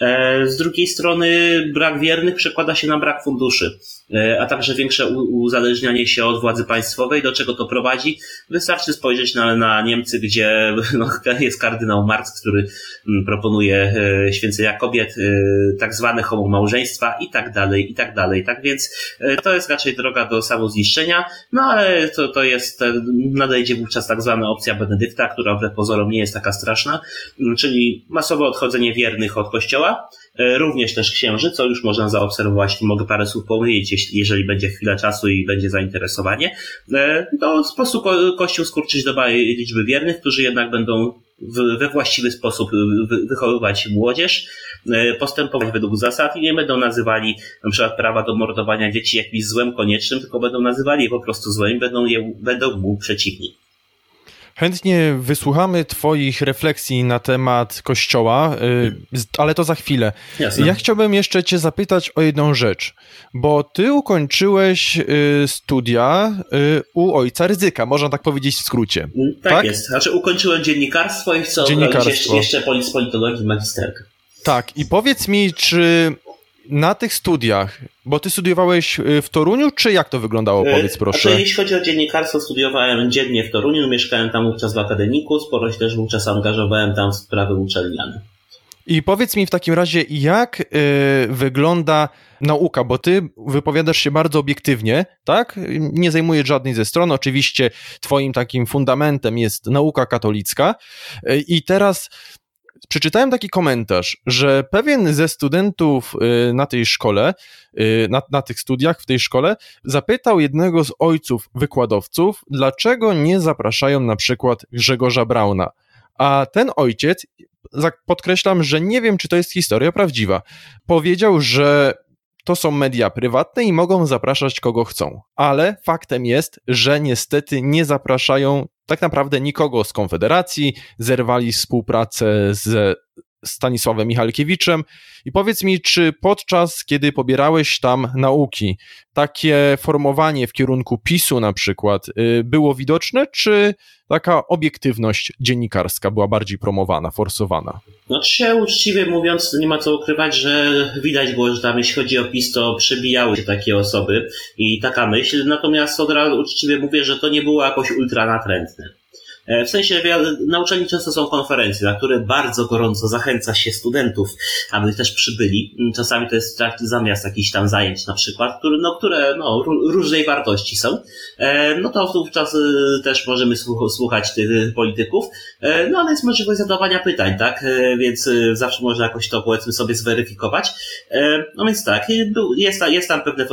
E, z drugiej strony brak wiernych przekłada się na brak funduszy, e, a także większe uzależnianie się od władzy państwowej. Do czego to prowadzi? Wystarczy spojrzeć na, na Niemcy, gdzie no, jest kardynał Marx, który mm, proponuje e, święcenia kobiet, tak zwane homomałżeństwa i tak dalej, i tak dalej. Tak więc to jest raczej droga do samozniszczenia, no ale to, to jest, nadejdzie wówczas tak zwana opcja Benedykta, która wbrew pozorom nie jest taka straszna, mm, czyli masowe odchodzenie wiernych od kościoła, E, również też księży, co już można zaobserwować, mogę parę słów powiedzieć, jeżeli będzie chwila czasu i będzie zainteresowanie, e, to po prostu Kościół skurczyć do liczby wiernych, którzy jednak będą we właściwy sposób wychowywać młodzież, postępować według zasad i nie będą nazywali na przykład prawa do mordowania dzieci jakimś złem koniecznym, tylko będą nazywali je po prostu złem i będą, będą mu przeciwni. Chętnie wysłuchamy Twoich refleksji na temat kościoła, y, ale to za chwilę. Jasne. Ja chciałbym jeszcze Cię zapytać o jedną rzecz, bo Ty ukończyłeś y, studia y, u ojca ryzyka, można tak powiedzieć w skrócie. Mm, tak, tak? jest. Znaczy, ukończyłem dziennikarstwo i chcę dziennikarstwo. jeszcze, jeszcze politologii magisterkę. Tak, i powiedz mi, czy na tych studiach, bo ty studiowałeś y, w Toruniu, czy jak to wyglądało? E, Powiedz proszę. Znaczy, jeśli chodzi o dziennikarstwo, studiowałem dziennie w Toruniu, mieszkałem tam wówczas w akademiku, sporo się też wówczas angażowałem tam w sprawy uczelniane. I powiedz mi w takim razie, jak y, wygląda nauka, bo ty wypowiadasz się bardzo obiektywnie, tak? Nie zajmujesz żadnej ze stron. Oczywiście twoim takim fundamentem jest nauka katolicka. Y, I teraz przeczytałem taki komentarz, że pewien ze studentów y, na tej szkole, y, na, na tych studiach w tej szkole, zapytał jednego z ojców wykładowców, dlaczego nie zapraszają na przykład Grzegorza Brauna. A ten ojciec, podkreślam, że nie wiem, czy to jest historia prawdziwa, powiedział, że to są media prywatne i mogą zapraszać kogo chcą. Ale faktem jest, że niestety nie zapraszają tak naprawdę nikogo z Konfederacji, zerwali współpracę z Stanisławem Michalkiewiczem. I powiedz mi, czy podczas, kiedy pobierałeś tam nauki, takie formowanie w kierunku PiSu na przykład y, było widoczne, czy taka obiektywność dziennikarska była bardziej promowana, forsowana? No się uczciwie mówiąc, nie ma co ukrywać, że widać było, że tam jeśli chodzi o PiS, to przebijały się takie osoby i taka myśl, natomiast od razu uczciwie mówię, że to nie było jakoś ultranatrętne. W sensie na uczelni często są konferencje, na które bardzo gorąco zachęca się studentów, aby też przybyli. Mm, czasami to jest zamiast jakichś tam zajęć na przykład, które, no, które no, różnej wartości są. E, no to wówczas y, też możemy słuchać tych polityków. E, no ale jest możliwość zadawania pytań, tak? Więc y, zawsze można jakoś to powiedzmy sobie zweryfikować. No więc tak, jest, jest tam pewne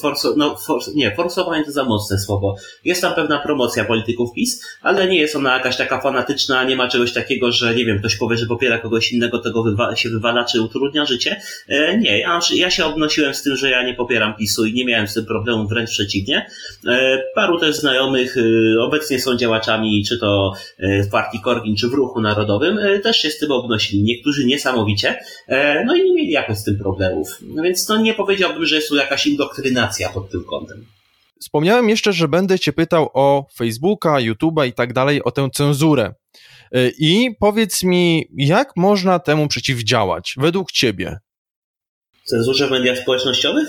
forso, no, for, nie, forsowanie to za mocne słowo. Jest tam pewna promocja polityków PiS, ale nie jest ona jakaś taka fanatyczna, nie ma czegoś takiego, że nie wiem, ktoś powie, że popiera kogoś innego, tego wywa się wywala, czy utrudnia życie. E, nie, ja, ja się obnosiłem z tym, że ja nie popieram PiSu i nie miałem z tym problemu, wręcz przeciwnie. E, paru też znajomych e, obecnie są działaczami, czy to e, w partii Korwin, czy w Ruchu Narodowym, e, też się z tym obnosili. Niektórzy niesamowicie, e, no i nie mieli jakoś z tym problemów. Więc to nie powiedziałbym, że jest tu jakaś indoktrynacja pod tym kątem. Wspomniałem jeszcze, że będę Cię pytał o Facebooka, YouTube'a i tak dalej, o tę cenzurę. Y, I powiedz mi, jak można temu przeciwdziałać według Ciebie? Cenzurze w mediach społecznościowych?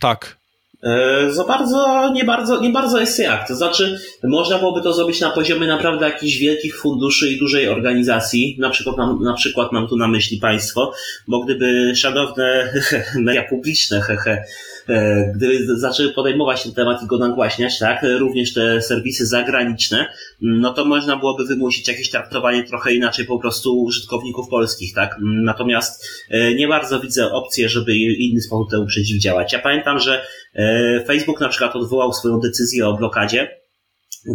Tak. E, za bardzo, nie bardzo, nie bardzo jest jak. To znaczy, można byłoby to zrobić na poziomie naprawdę jakichś wielkich funduszy i dużej organizacji. Na przykład, mam, na przykład mam tu na myśli państwo, bo gdyby szanowne media publiczne, hehe, E, gdyby zaczęły podejmować ten temat i go nagłaśniać, tak, również te serwisy zagraniczne, no to można byłoby wymusić jakieś traktowanie trochę inaczej po prostu użytkowników polskich, tak. Natomiast e, nie bardzo widzę opcji, żeby inny sposób temu przeciwdziałać. Ja pamiętam, że e, Facebook na przykład odwołał swoją decyzję o blokadzie,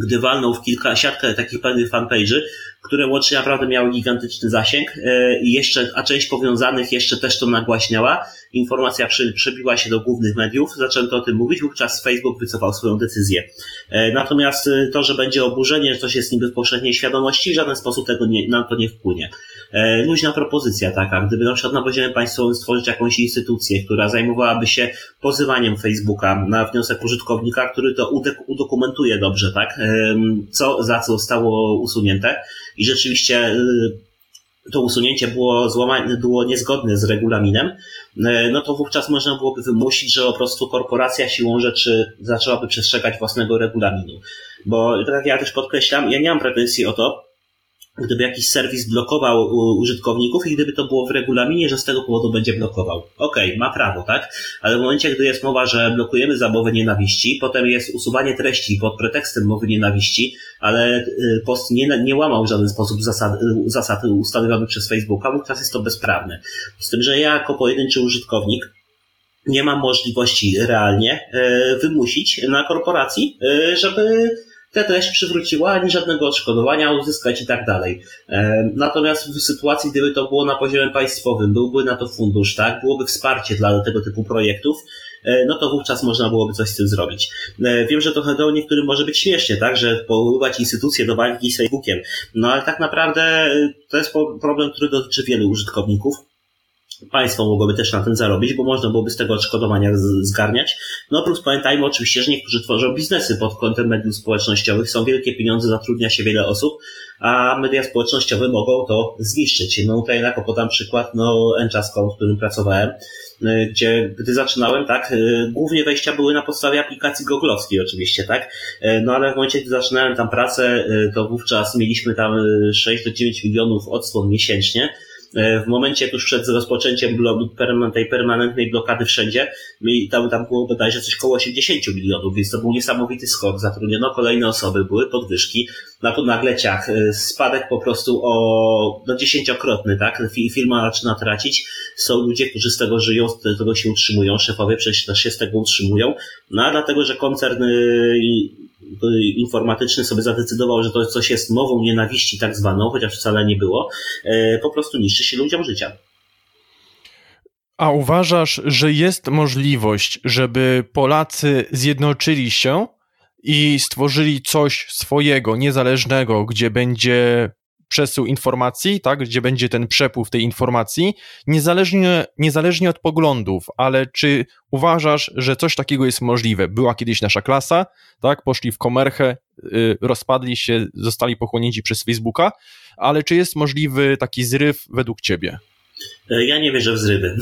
gdy walnął w kilka, siatkę takich pewnych fanpage'y, które łącznie naprawdę miały gigantyczny zasięg i jeszcze, a część powiązanych jeszcze też to nagłaśniała informacja przebiła się do głównych mediów, zaczęto o tym mówić, wówczas Facebook wycofał swoją decyzję. E, natomiast e, to, że będzie oburzenie, coś jest niby w powszechnej świadomości, w żaden sposób tego nie, nam to nie wpłynie. E, luźna propozycja taka, gdyby na przykład na poziomie państwowym stworzyć jakąś instytucję, która zajmowałaby się pozywaniem Facebooka na wniosek użytkownika, który to udokumentuje dobrze, tak, co za co zostało usunięte i rzeczywiście to usunięcie było, złamane, było niezgodne z regulaminem, e, no to wówczas można byłoby wymusić, że po prostu korporacja siłą rzeczy zaczęłaby przestrzegać własnego regulaminu. Bo tak jak ja też podkreślam, ja nie mam pretensji o to, gdyby jakiś serwis blokował użytkowników i gdyby to było w regulaminie, że z tego powodu będzie blokował. Okej, okay, ma prawo, tak? Ale w momencie, gdy jest mowa, że blokujemy za mowę nienawiści, potem jest usuwanie treści pod pretekstem mowy nienawiści, ale y, post nie, nie łamał w żaden sposób zasad, zasad ustanowionych przez Facebooka, wówczas jest to bezprawne. Z tym, że ja jako pojedynczy użytkownik nie mam możliwości realnie y, wymusić na korporacji, y, żeby tę treść przywróciła, ani żadnego odszkodowania uzyskać i tak dalej. E, natomiast w sytuacji, gdyby to było na poziomie państwowym, byłby na to fundusz, tak, byłoby wsparcie dla tego typu projektów, e, no to wówczas można byłoby coś z tym zrobić. E, wiem, że trochę do niektórym może być śmiesznie, tak, że powoływać instytucje do walki z Facebookiem, no ale tak naprawdę to jest problem, który dotyczy wielu użytkowników Państwo mogłoby też na tym zarobić, bo można byłoby z tego odszkodowania zgarniać. No plus pamiętajmy oczywiście, że niektórzy tworzą biznesy pod kątem mediów społecznościowych, są wielkie pieniądze, zatrudnia się wiele osób, a media społecznościowe mogą to zniszczyć. No tutaj jako podam przykład, no Enchas.com, w którym pracowałem, y, gdzie gdy zaczynałem, tak, y, głównie wejścia były na podstawie aplikacji googlowskiej oczywiście, tak, y, no ale w momencie, gdy zaczynałem tam pracę, to wówczas mieliśmy tam 6 do 9 milionów odsłon miesięcznie, w momencie tuż przed rozpoczęciem tej permanentnej blokady wszędzie, tam, tam było bodajże coś koło 80 milionów, więc to był niesamowity skok. Zatrudniono kolejne osoby, były podwyżki, na to nagle ciach, e, spadek po prostu o no dziesięciokrotny, tak? Firma zaczyna tracić. Są ludzie, którzy z tego żyją, z tego się utrzymują, szefowie przecież też się z tego utrzymują, no a dlatego, że koncern informatyczny sobie zadecydował, że to coś jest mową nienawiści tak zwaną, chociaż wcale nie było, e, po prostu niszczy się ludziom życia. A uważasz, że jest możliwość, żeby Polacy zjednoczyli się i stworzyli coś swojego, niezależnego, gdzie będzie przesył informacji, tak, gdzie będzie ten przepływ tej informacji, niezależnie, niezależnie od poglądów, ale czy uważasz, że coś takiego jest możliwe? Była kiedyś nasza klasa, tak, poszli w komerchę, y, rozpadli się, zostali pochłonięci przez Facebooka, ale czy jest możliwy taki zryw według ciebie? E, ja nie wierzę w zrywy.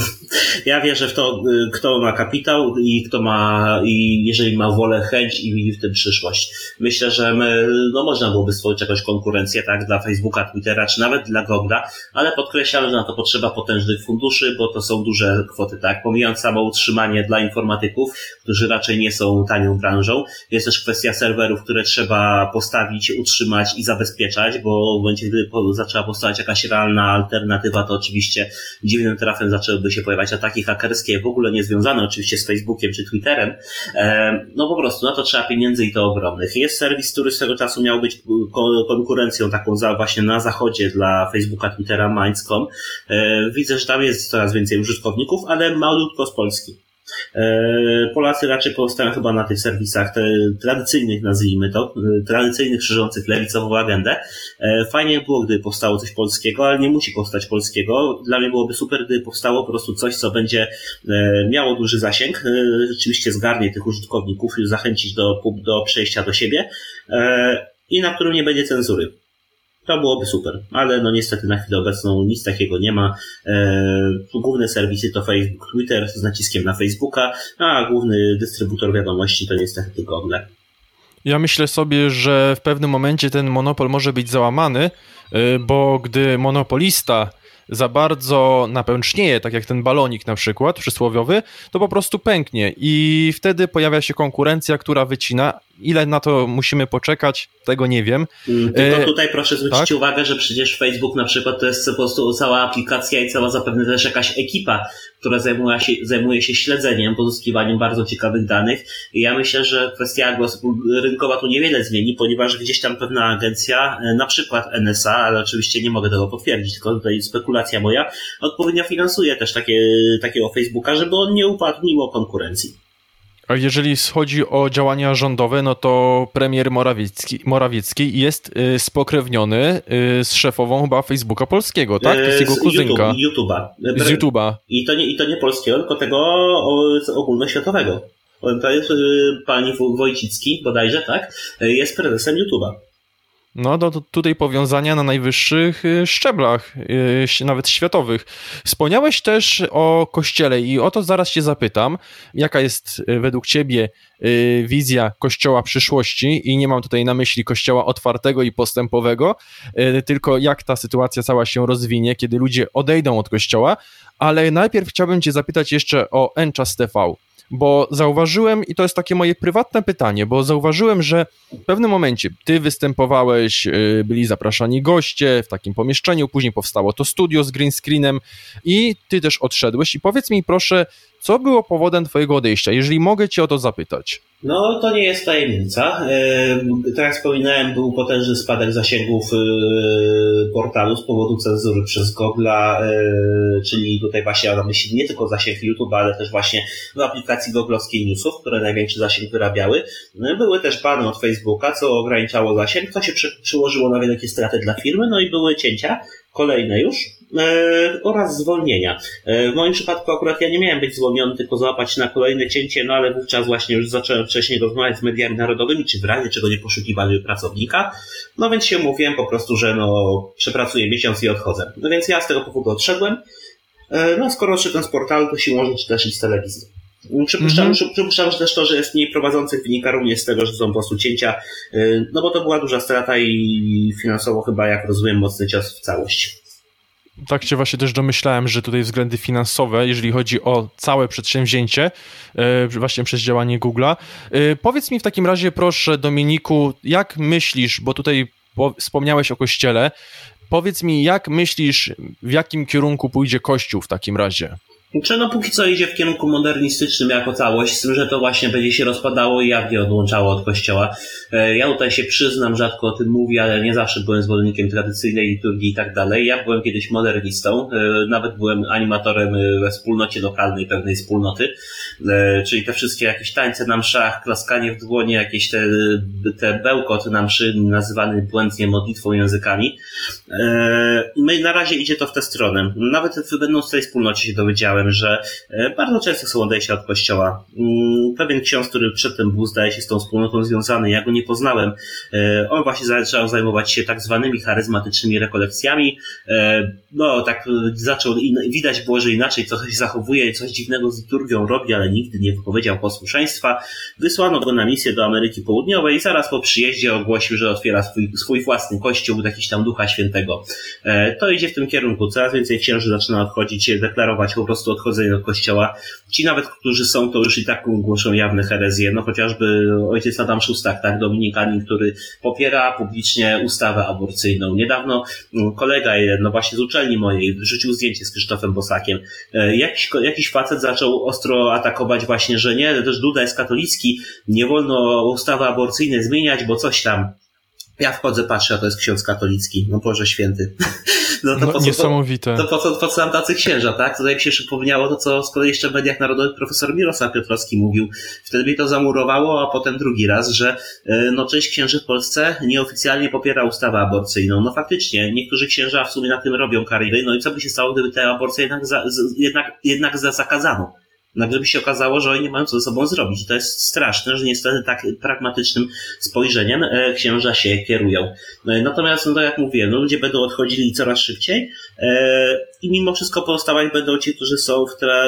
Ja wierzę w to, e, kto ma kapitał i kto ma, i jeżeli ma wolę, chęć i widzi w tym przyszłość. Myślę, że my, no można byłoby stworzyć jakąś konkurencję, tak, dla Facebooka, Twittera, czy nawet dla Google'a, ale podkreślam, że na to potrzeba potężnych funduszy, bo to są duże kwoty, tak. Pomijając samo utrzymanie dla informatyków, którzy raczej nie są tanią branżą, jest też kwestia serwerów, które trzeba postawić, utrzymać i zabezpieczać, bo w momencie, gdy zaczęła powstawać jakaś realna alternatywa, to oczywiście dziwnym trafem zaczęłyby się pojawiać ataki hakerskie, w ogóle niezwiązane oczywiście z Facebookiem czy Twitterem. E, no po prostu na to trzeba pieniędzy i to ogromnych. Jest serwis, który swego czasu miał być konkurencją taką za właśnie na zachodzie dla Facebooka, Twittera, Minds.com. E, widzę, że tam jest coraz więcej użytkowników, ale malutko z Polski. E, Polacy raczej pozostają chyba na tych serwisach tradycyjnych, nazwijmy to, e, tradycyjnych, szerzących lewicową agendę. E, fajnie było, gdyby powstało coś polskiego, ale nie musi powstać polskiego. Dla mnie byłoby super, gdyby powstało po prostu coś, co będzie miało duży zasięg, rzeczywiście zgarnie tych użytkowników zachęcić do, do przejścia do siebie i na którym nie będzie cenzury. To byłoby super, ale no niestety na chwilę obecną nic takiego nie ma. E, główne serwisy to Facebook, Twitter z naciskiem na Facebooka, a główny dystrybutor wiadomości to niestety Google. Ja myślę sobie, że w pewnym momencie ten monopol może być załamany, e, bo gdy monopolista za bardzo napęcznieje, tak jak ten balonik na przykład przysłowiowy, to po prostu pęknie i wtedy pojawia się konkurencja, która wycina. Ile na to musimy poczekać, tego nie wiem. Mm, tylko e, tutaj proszę zwrócić tak? uwagę, że przecież Facebook na przykład to jest po prostu cała aplikacja i cała zapewne też jakaś ekipa, która zajmuje się, zajmuje się śledzeniem, pozyskiwaniem bardzo ciekawych danych. I ja myślę, że kwestia rynkowa tu niewiele zmieni, ponieważ gdzieś tam pewna agencja, e, na przykład NSA, ale oczywiście nie mogę tego potwierdzić, tylko tutaj spekulacja moja, odpowiednio finansuje też takie, takiego Facebooka, żeby on nie upadł mimo konkurencji. A jeżeli chodzi o działania rządowe, no to premier Morawiecki, Morawiecki jest y, spokrewniony y, z szefową chyba Facebooka polskiego, tak? To jest jego kuzynka. YouTube, YouTube'a. Z YouTube'a. I to, nie, I to nie polskiego, tylko tego ogólnoświatowego. To jest y, pani Wojcicki bodajże, tak? Jest prezesem YouTube'a. No, do, tutaj powiązania na najwyższych y, szczeblach, y, nawet światowych. Wspomniałeś też o Kościele i o to zaraz cię zapytam. Jaka jest y, według ciebie wizja Kościoła przyszłości? I nie mam tutaj na myśli Kościoła otwartego i postępowego, tylko jak ta sytuacja cała się rozwinie, kiedy ludzie odejdą od Kościoła. Ale najpierw chciałbym cię zapytać jeszcze o Enchas TV bo zauważyłem, i to jest takie moje prywatne pytanie, bo zauważyłem, że w pewnym momencie ty występowałeś, y, byli zapraszani goście w takim pomieszczeniu, później powstało to studio z green screenem i ty też odszedłeś. I powiedz mi proszę, co było powodem twojego odejścia, jeżeli mogę cię o to zapytać? No, to nie jest tajemnica. Tak jak wspominałem, był potężny spadek zasięgów e, portalu z powodu cenzury przez Google'a, e, czyli tutaj właśnie mam na myśli nie tylko zasięg YouTube, ale też właśnie w aplikacji googlowskiej newsów, które największy zasięg wyrabiały. No były też bany od Facebooka, co ograniczało zasięg, co się przyłożyło na wielkie straty dla firmy, no i były cięcia, kolejne już, e, oraz zwolnienia. E, w moim przypadku akurat ja nie miałem być zwolniony, tylko załapać na kolejne cięcie, no ale wówczas właśnie już zacząłem wcześniej rozmawiać z mediami narodowymi, czy w razie czego nie poszukiwali pracownika, no więc się mówiłem po prostu, że no przepracuję miesiąc i odchodzę. No więc ja z tego powodu odszedłem. E, no skoro odszedłem z portalu, to się może też i z telewizji. Przypuszczam, mhm. przypuszczam, że też to, że jest mniej prowadzących wynika również z tego, że są po prostu cięcia, y, no bo to była duża strata i finansowo chyba, jak rozumiem, mocny cios w całość. Tak się właśnie też domyślałem, że tutaj względy finansowe, jeżeli chodzi o całe przedsięwzięcie, y, właśnie przez działanie Google'a. Y, powiedz mi w takim razie, proszę, Dominiku, jak myślisz, bo tutaj wspomniałeś o kościele, powiedz mi, jak myślisz, w jakim kierunku pójdzie Kościół w takim razie? Czy no póki co idzie w kierunku modernistycznym jako całość, z tym, że to właśnie będzie się rozpadało i jawnie odłączało od kościoła. E, ja tutaj się przyznam, rzadko o tym mówię, ale nie zawsze byłem zwolennikiem tradycyjnej liturgii i tak dalej. Ja byłem kiedyś modernistą, e, nawet byłem animatorem e, we wspólnocie lokalnej pewnej wspólnoty, czyli te wszystkie jakieś tańce na mszach, klaskanie w dłonie, jakieś te, te bełkot na mszy nazywany błędnie modlitwą językami. My na razie idzie to w tę stronę. Nawet będąc w tej wspólnocie się dowiedziałem, że e, bardzo często są odejścia od kościoła. Mm, pewien ksiądz, który przedtem był, zdaje się, z tą wspólnotą związany, ja go nie poznałem. E, on właśnie zaczął zajmować się tak zwanymi charyzmatycznymi rekolekcjami. E, no, tak zaczął, widać było, że inaczej coś zachowuje, coś dziwnego z liturgią robi, ale nigdy nie wypowiedział posłuszeństwa. Wysłano go na misję do Ameryki Południowej i zaraz po przyjeździe ogłosił, że otwiera swój, swój własny kościół, jakiś tam Ducha Świętego. To idzie w tym kierunku. Coraz więcej księży zaczyna odchodzić, deklarować po prostu prostu odchodzenia od kościoła. Ci nawet, którzy są, to już i tak głoszą jawne herezje. No chociażby ojciec Adam Szustak, tak, dominikanin, który popiera publicznie ustawę aborcyjną. Niedawno mm, kolega jeden, no właśnie z uczelni mojej, wrzucił zdjęcie z Krzysztofem Bosakiem. E, jakiś, jakiś facet zaczął ostro atakować właśnie, że nie, też Duda jest katolicki, nie wolno ustawy aborcyjnej zmieniać, bo coś tam. Ja wchodzę, patrzę, a to jest ksiądz katolicki. No Boże święty. No to no, po co, niesamowite. To, to, po, co, po co nam tacy księża, tak? To jak się przypomniało to, co z kolei jeszcze w mediach narodowych profesor Mirosław Piotrowski mówił. Wtedy mnie to zamurowało, a potem drugi raz, że e, no część księży w Polsce nieoficjalnie popiera ustawę aborcyjną. No faktycznie, niektórzy księża w sumie na tym robią kariery. No i co by się stało, gdyby te aborcje jednak, za, jednak, jednak zakazano? Nagle by się okazało, że oni nie mają co ze sobą zrobić. I to jest straszne, że niestety tak pragmatycznym spojrzeniem e, księża się kierują. E, natomiast, no to jak mówiłem, no ludzie będą odchodzili coraz szybciej e, i mimo wszystko pozostawać będą ci, którzy są, w tra...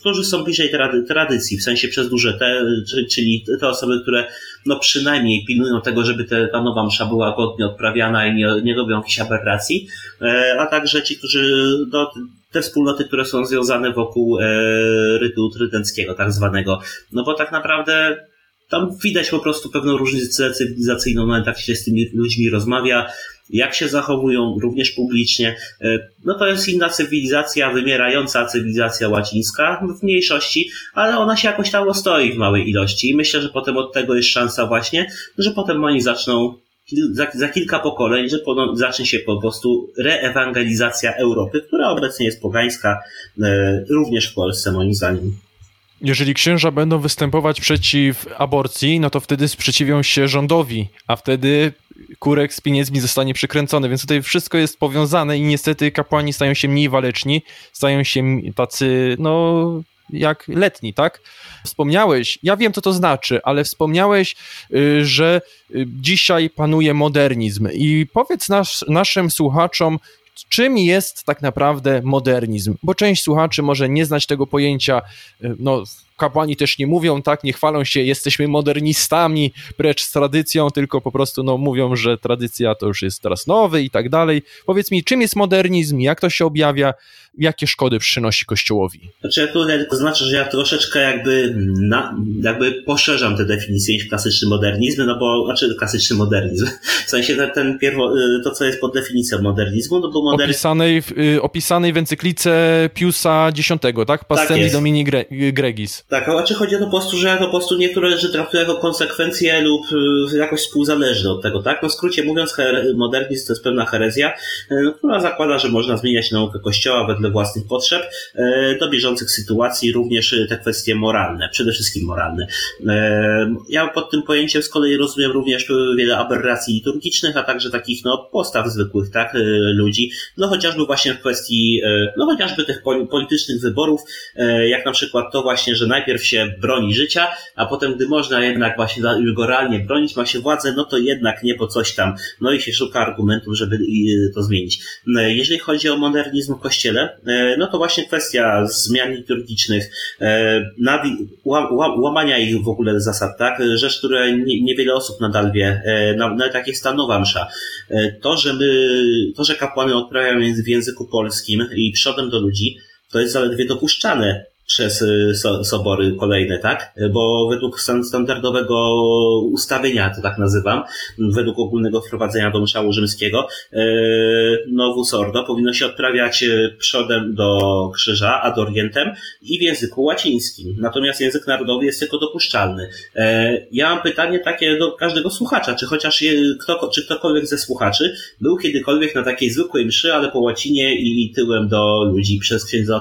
którzy są bliżej trady... tradycji, w sensie przez duże te, czyli te osoby, które no przynajmniej pilnują tego, żeby ta nowa msza była godnie odprawiana i nie, nie robią jakichś aberracji, a także ci, którzy no, te wspólnoty, które są związane wokół e, rytu trydenckiego, tak zwanego. No bo tak naprawdę tam widać po prostu pewną różnicę cywilizacyjną, nawet jak się z tymi ludźmi rozmawia, jak się zachowują, również publicznie. E, no to jest inna cywilizacja, wymierająca cywilizacja łacińska w mniejszości, ale ona się jakoś tam ostoi w małej ilości i myślę, że potem od tego jest szansa właśnie, że potem oni zaczną za, za kilka pokoleń, że zacznie się po prostu reewangelizacja Europy, która obecnie jest pogańska, e, również w Polsce moim zdaniem. Jeżeli księża będą występować przeciw aborcji, no to wtedy sprzeciwią się rządowi, a wtedy kurek z pieniędzmi zostanie przykręcony, więc tutaj wszystko jest powiązane i niestety kapłani stają się mniej waleczni, stają się tacy, no jak letni, tak? Wspomniałeś, ja wiem co to znaczy, ale wspomniałeś, y, że y, dzisiaj panuje modernizm. I powiedz nas, naszym słuchaczom, czym jest tak naprawdę modernizm, bo część słuchaczy może nie znać tego pojęcia, y, no kapłani też nie mówią tak, nie chwalą się, jesteśmy modernistami, precz z tradycją, tylko po prostu no, mówią, że tradycja to już jest teraz nowy i tak dalej. Powiedz mi, czym jest modernizm, jak to się objawia jakie szkody przynosi Kościołowi. Znaczy ja tutaj znaczy, że ja troszeczkę jakby, na, jakby poszerzam te definicje niż klasyczny modernizm, no bo, znaczy klasyczny modernizm, w sensie ten, ten pierwo, y, to co jest pod definicją modernizmu, no bo modernizm... Opisanej w, y, opisanej w encyklice Piusa X, tak? Pastendi tak Domini Gre Gregis. Tak, a znaczy chodzi o to po prostu, że to po prostu niektóre rzeczy traktują jako konsekwencje lub jakoś współzależne od tego, tak? No w skrócie mówiąc, modernizm to jest pewna herezja, która zakłada, że można zmieniać naukę Kościoła wedle własnych potrzeb e, do bieżących sytuacji, również te kwestie moralne, przede wszystkim moralne. E, ja pod tym pojęciem z kolei rozumiem również wiele aberracji liturgicznych, a także takich no, postaw zwykłych, tak, e, ludzi, no chociażby właśnie w kwestii, no chociażby tych politycznych wyborów, jak na przykład to właśnie, że najpierw się broni życia, a potem, gdy można jednak właśnie go realnie bronić, ma się władzę, no to jednak nie po coś tam, no i się szuka argumentów, żeby to zmienić. Jeżeli chodzi o modernizm w Kościele, e, no to właśnie kwestia zmian liturgicznych, e, łamania ich w ogóle zasad, tak? Rzecz, które niewiele osób nadal wie, e, nawet jak jest msza. To, że my, to, że kapłany odprawiają w języku polskim i przodem do ludzi, to jest zaledwie dopuszczane przez y, so, sobory kolejne, tak? Bo według standardowego ustawienia, to tak nazywam, według ogólnego wprowadzenia do mszału rzymskiego, y, nowus ordo powinno się odprawiać y, przodem do krzyża, ad orientem i w języku łacińskim. Natomiast język narodowy jest tylko dopuszczalny. Ja mam pytanie takie do każdego słuchacza, czy chociaż kto, czy ktokolwiek ze słuchaczy był kiedykolwiek na takiej zwykłej mszy, ale po łacinie i tyłem do ludzi przez księdza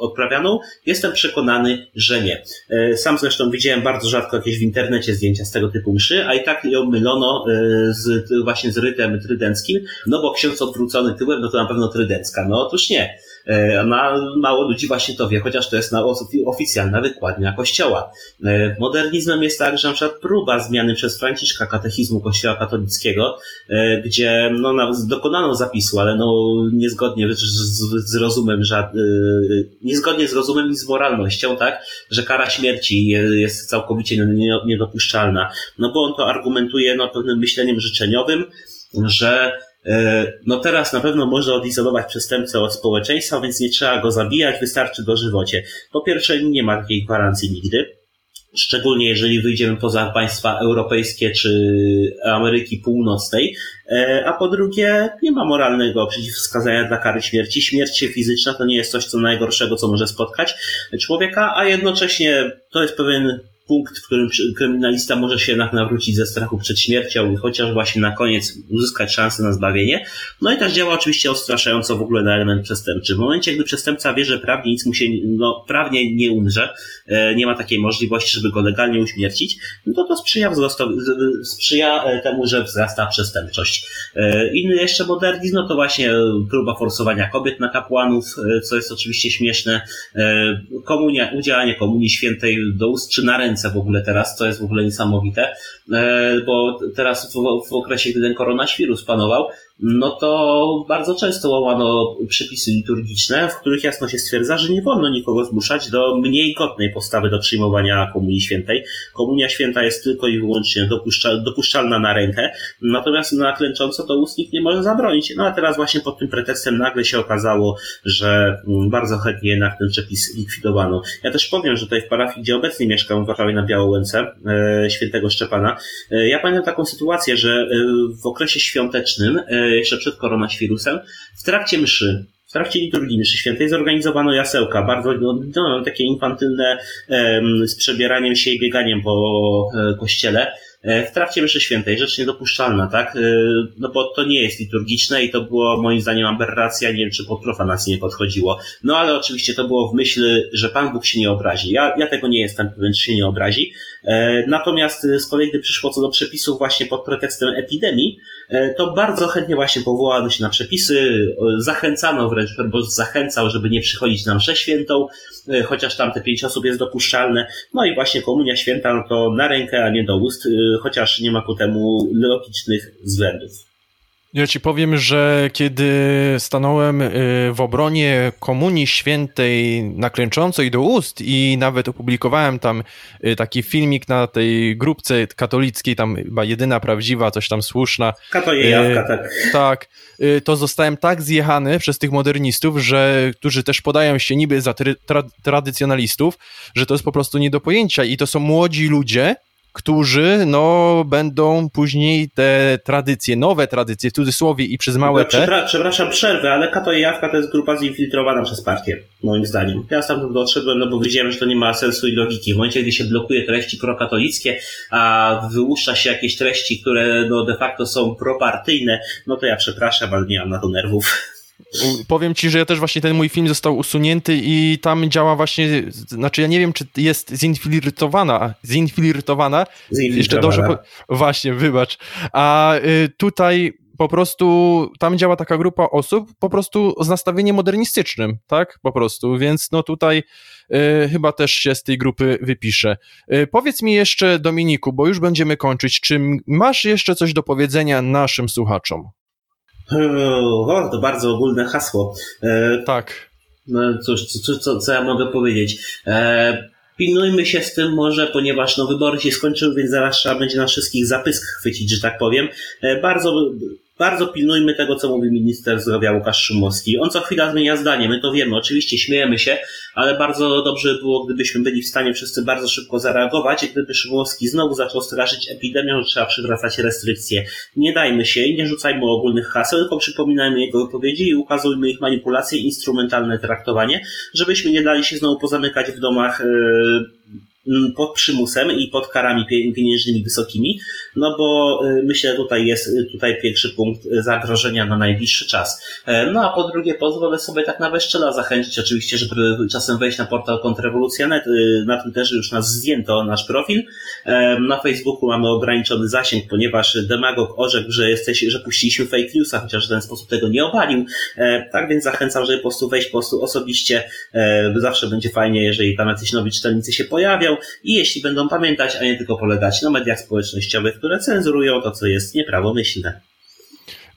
odprawianą? Jestem przekonany, że nie. E, sam zresztą widziałem bardzo rzadko jakieś w internecie zdjęcia z tego typu mszy, a i tak ją mylono e, z, właśnie z rytem trydenckim, no bo ksiądz odwrócony tyłem, no to na pewno trydencka. No otóż nie. E, ma, mało ludzi właśnie to wie, chociaż to jest na oficjalna wykładnia Kościoła. E, modernizmem jest także na przykład próba zmiany przez Franciszka katechizmu Kościoła katolickiego, e, gdzie no, dokonano zapisu, ale no, niezgodnie z, z, z rozumem, że, niezgodnie z rozumem i z moralnością, tak, że kara śmierci jest całkowicie niedopuszczalna. No bo on to argumentuje no, pewnym myśleniem życzeniowym, że E, no teraz na pewno można odizolować przestępcę od społeczeństwa, więc nie trzeba go zabijać, wystarczy dożywocie. Po pierwsze, nie ma takiej gwarancji nigdy. Szczególnie jeżeli wyjdziemy poza państwa europejskie czy Ameryki Północnej, e, a po drugie, nie ma moralnego przeciwwskazania dla kary śmierci. Śmierć fizyczna to nie jest coś co najgorszego, co może spotkać człowieka, a jednocześnie to jest pewien punkt, w którym kryminalista może się jednak nawrócić ze strachu przed śmiercią i chociaż właśnie na koniec uzyskać szansę na zbawienie. No i też działa oczywiście odstraszająco w ogóle na element przestępczy. W momencie, gdy przestępca wie, że prawnie nic mu się, no, prawnie nie umrze, e, nie ma takiej możliwości, żeby go legalnie uśmiercić, no to to sprzyja wzrostowi, sprzyja e, temu, że wzrasta przestępczość. E, inny jeszcze modernizm, no to właśnie próba forsowania kobiet na kapłanów, co jest oczywiście śmieszne. Komunia, udzielanie komunii świętej do ust czy na ręce w ogóle teraz, co jest w ogóle niesamowite, e, bo teraz w, w okresie, gdy ten koronawirus panował, no to bardzo często łamano przepisy liturgiczne, w których jasno się stwierdza, że nie wolno nikogo zmuszać do mniej godnej postawy do przyjmowania Komunii Świętej. Komunia Święta jest tylko i wyłącznie dopuszczalna na rękę, natomiast na klęcząco to ustnik nie może zabronić. No a teraz właśnie pod tym pretekstem nagle się okazało, że mm, bardzo chętnie jednak ten przepis likwidowano. Ja też powiem, że tutaj w parafii, gdzie obecnie mieszkam, w Warszawie na Białołęce, e, świętego Szczepana, e, ja pamiętam taką sytuację, że e, w okresie świątecznym jeszcze przed koronawirusem, w trakcie mszy, w trakcie liturgii mszy świętej zorganizowano jasełka, bardzo no, no, takie infantylne, z przebieraniem się i bieganiem po e, kościele. E, w trakcie mszy świętej, rzecz niedopuszczalna, tak? E, no bo to nie jest liturgiczne i to było moim zdaniem aberracja, nie wiem czy pod profanacji nie podchodziło. No ale oczywiście to było w myśl, że Pan Bóg się nie obrazi. Ja, ja tego nie jestem pewien, czy się nie obrazi. Natomiast z kolei, gdy przyszło co do przepisów właśnie pod pretekstem epidemii, to bardzo chętnie właśnie powołano się na przepisy, zachęcano wręcz, bo zachęcał, żeby nie przychodzić na mszę świętą, chociaż tam te pięć osób jest dopuszczalne. No i właśnie komunia święta, no to na rękę, a nie do ust chociaż nie ma ku temu logicznych względów. Ja ci powiem, że kiedy stanąłem y, w obronie Komunii Świętej naklęczącej do ust i nawet opublikowałem tam y, taki filmik na tej grupce katolickiej, tam chyba jedyna prawdziwa, coś tam słuszna. Kato je jawka, tak. Tak, y, to zostałem tak zjechany przez tych modernistów, że którzy też podają się niby za tra tradycjonalistów, że to jest po prostu nie do pojęcia i to są młodzi ludzie, którzy no, będą później te tradycje, nowe tradycje w cudzysłowie i przez małe te... Przepra przepraszam, przerwę, ale Kato i Jawka to jest grupa zinfiltrowana przez partię, moim zdaniem. Ja sam doszedłem, no bo wiedziałem, że to nie ma sensu i logiki. W momencie, gdy się blokuje treści prokatolickie, a wyłuszcza się jakieś treści, które no, de facto są propartyjne, no to ja przepraszam, ale nie mam na to nerwów. Powiem ci, że ja też właśnie ten mój film został usunięty i tam działa właśnie, znaczy ja nie wiem, czy jest zinfiltrowana, zinfiltrowana. Jeszcze dobrze, po, właśnie, wybacz. A y, tutaj po prostu tam działa taka grupa osób po prostu z nastawieniem modernistycznym, tak? Po prostu, więc no tutaj y, chyba też się z tej grupy wypiszę. Y, powiedz mi jeszcze, Dominiku, bo już będziemy kończyć, czy masz jeszcze coś do powiedzenia naszym słuchaczom? O, to bardzo ogólne hasło. E, tak. No cóż, co, co, co ja mogę powiedzieć? E, pilnujmy się z tym może, ponieważ no, wybory się skończyły, więc zaraz trzeba będzie na wszystkich zapysk chwycić, że tak powiem. E, bardzo bardzo pilnujmy tego, co mówi minister zdrowia Łukasz Szumowski. On co chwila zmienia zdanie, my to wiemy, oczywiście śmiejemy się, ale bardzo dobrze było, gdybyśmy byli w stanie wszyscy bardzo szybko zareagować gdyby Szumowski znowu zaczął straszyć epidemią, że trzeba przywracać restrykcje. Nie dajmy się i nie rzucajmy ogólnych haseł, tylko przypominajmy jego wypowiedzi i ukazujmy ich manipulacje, instrumentalne traktowanie, żebyśmy nie dali się znowu pozamykać w domach yy, pod przymusem i pod karami pieniężnymi wysokimi, no bo y, myślę, tutaj jest y, tutaj pierwszy punkt zagrożenia na najbliższy czas. E, no a po drugie, pozwolę sobie tak na bezczela zachęcić oczywiście, żeby czasem wejść na portal Kontrrewolucja.net, y, na tym też już nas zdjęto nasz profil. E, na Facebooku mamy ograniczony zasięg, ponieważ demagog orzekł, że jesteś, że puściliśmy fake newsa, chociaż w ten sposób tego nie obalił. E, tak więc zachęcam, żeby po prostu wejść po prostu osobiście. Zawsze będzie fajnie, jeżeli tam jacyś nowi czytelnicy się pojawią i jeśli będą pamiętać, a nie tylko polegać na mediach społecznościowych, które cenzurują to, co jest nieprawomyślne.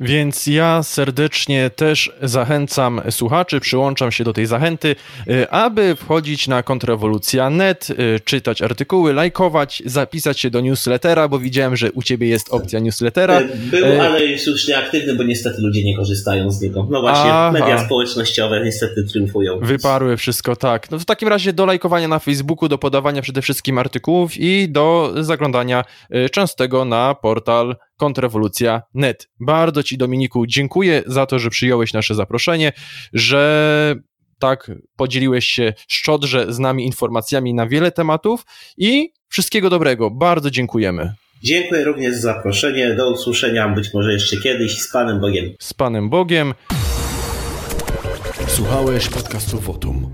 Więc ja serdecznie też zachęcam słuchaczy, przyłączam się do tej zachęty, y, aby wchodzić na kontrrewolucja.net, y, czytać artykuły, lajkować, zapisać się do newslettera, bo widziałem, że u ciebie jest opcja newslettera. Y, był, ale jest już nieaktywny, bo niestety ludzie nie korzystają z niego. No właśnie, Aha. media społecznościowe niestety triumfują. Wyparły wszystko, tak. No w takim razie do lajkowania na Facebooku, do podawania przede wszystkim artykułów i do zaglądania częstego na portal kontrrewolucja.net. Bardzo Ci, Dominiku, dziękuję za to, że przyjąłeś nasze zaproszenie, że tak podzieliłeś się szczodrze z nami informacjami na wiele tematów i wszystkiego dobrego. Bardzo dziękujemy. Dziękuję również za zaproszenie. Do usłyszenia być może jeszcze kiedyś z Panem Bogiem. Z Panem Bogiem. Słuchałeś podcastu Wotum.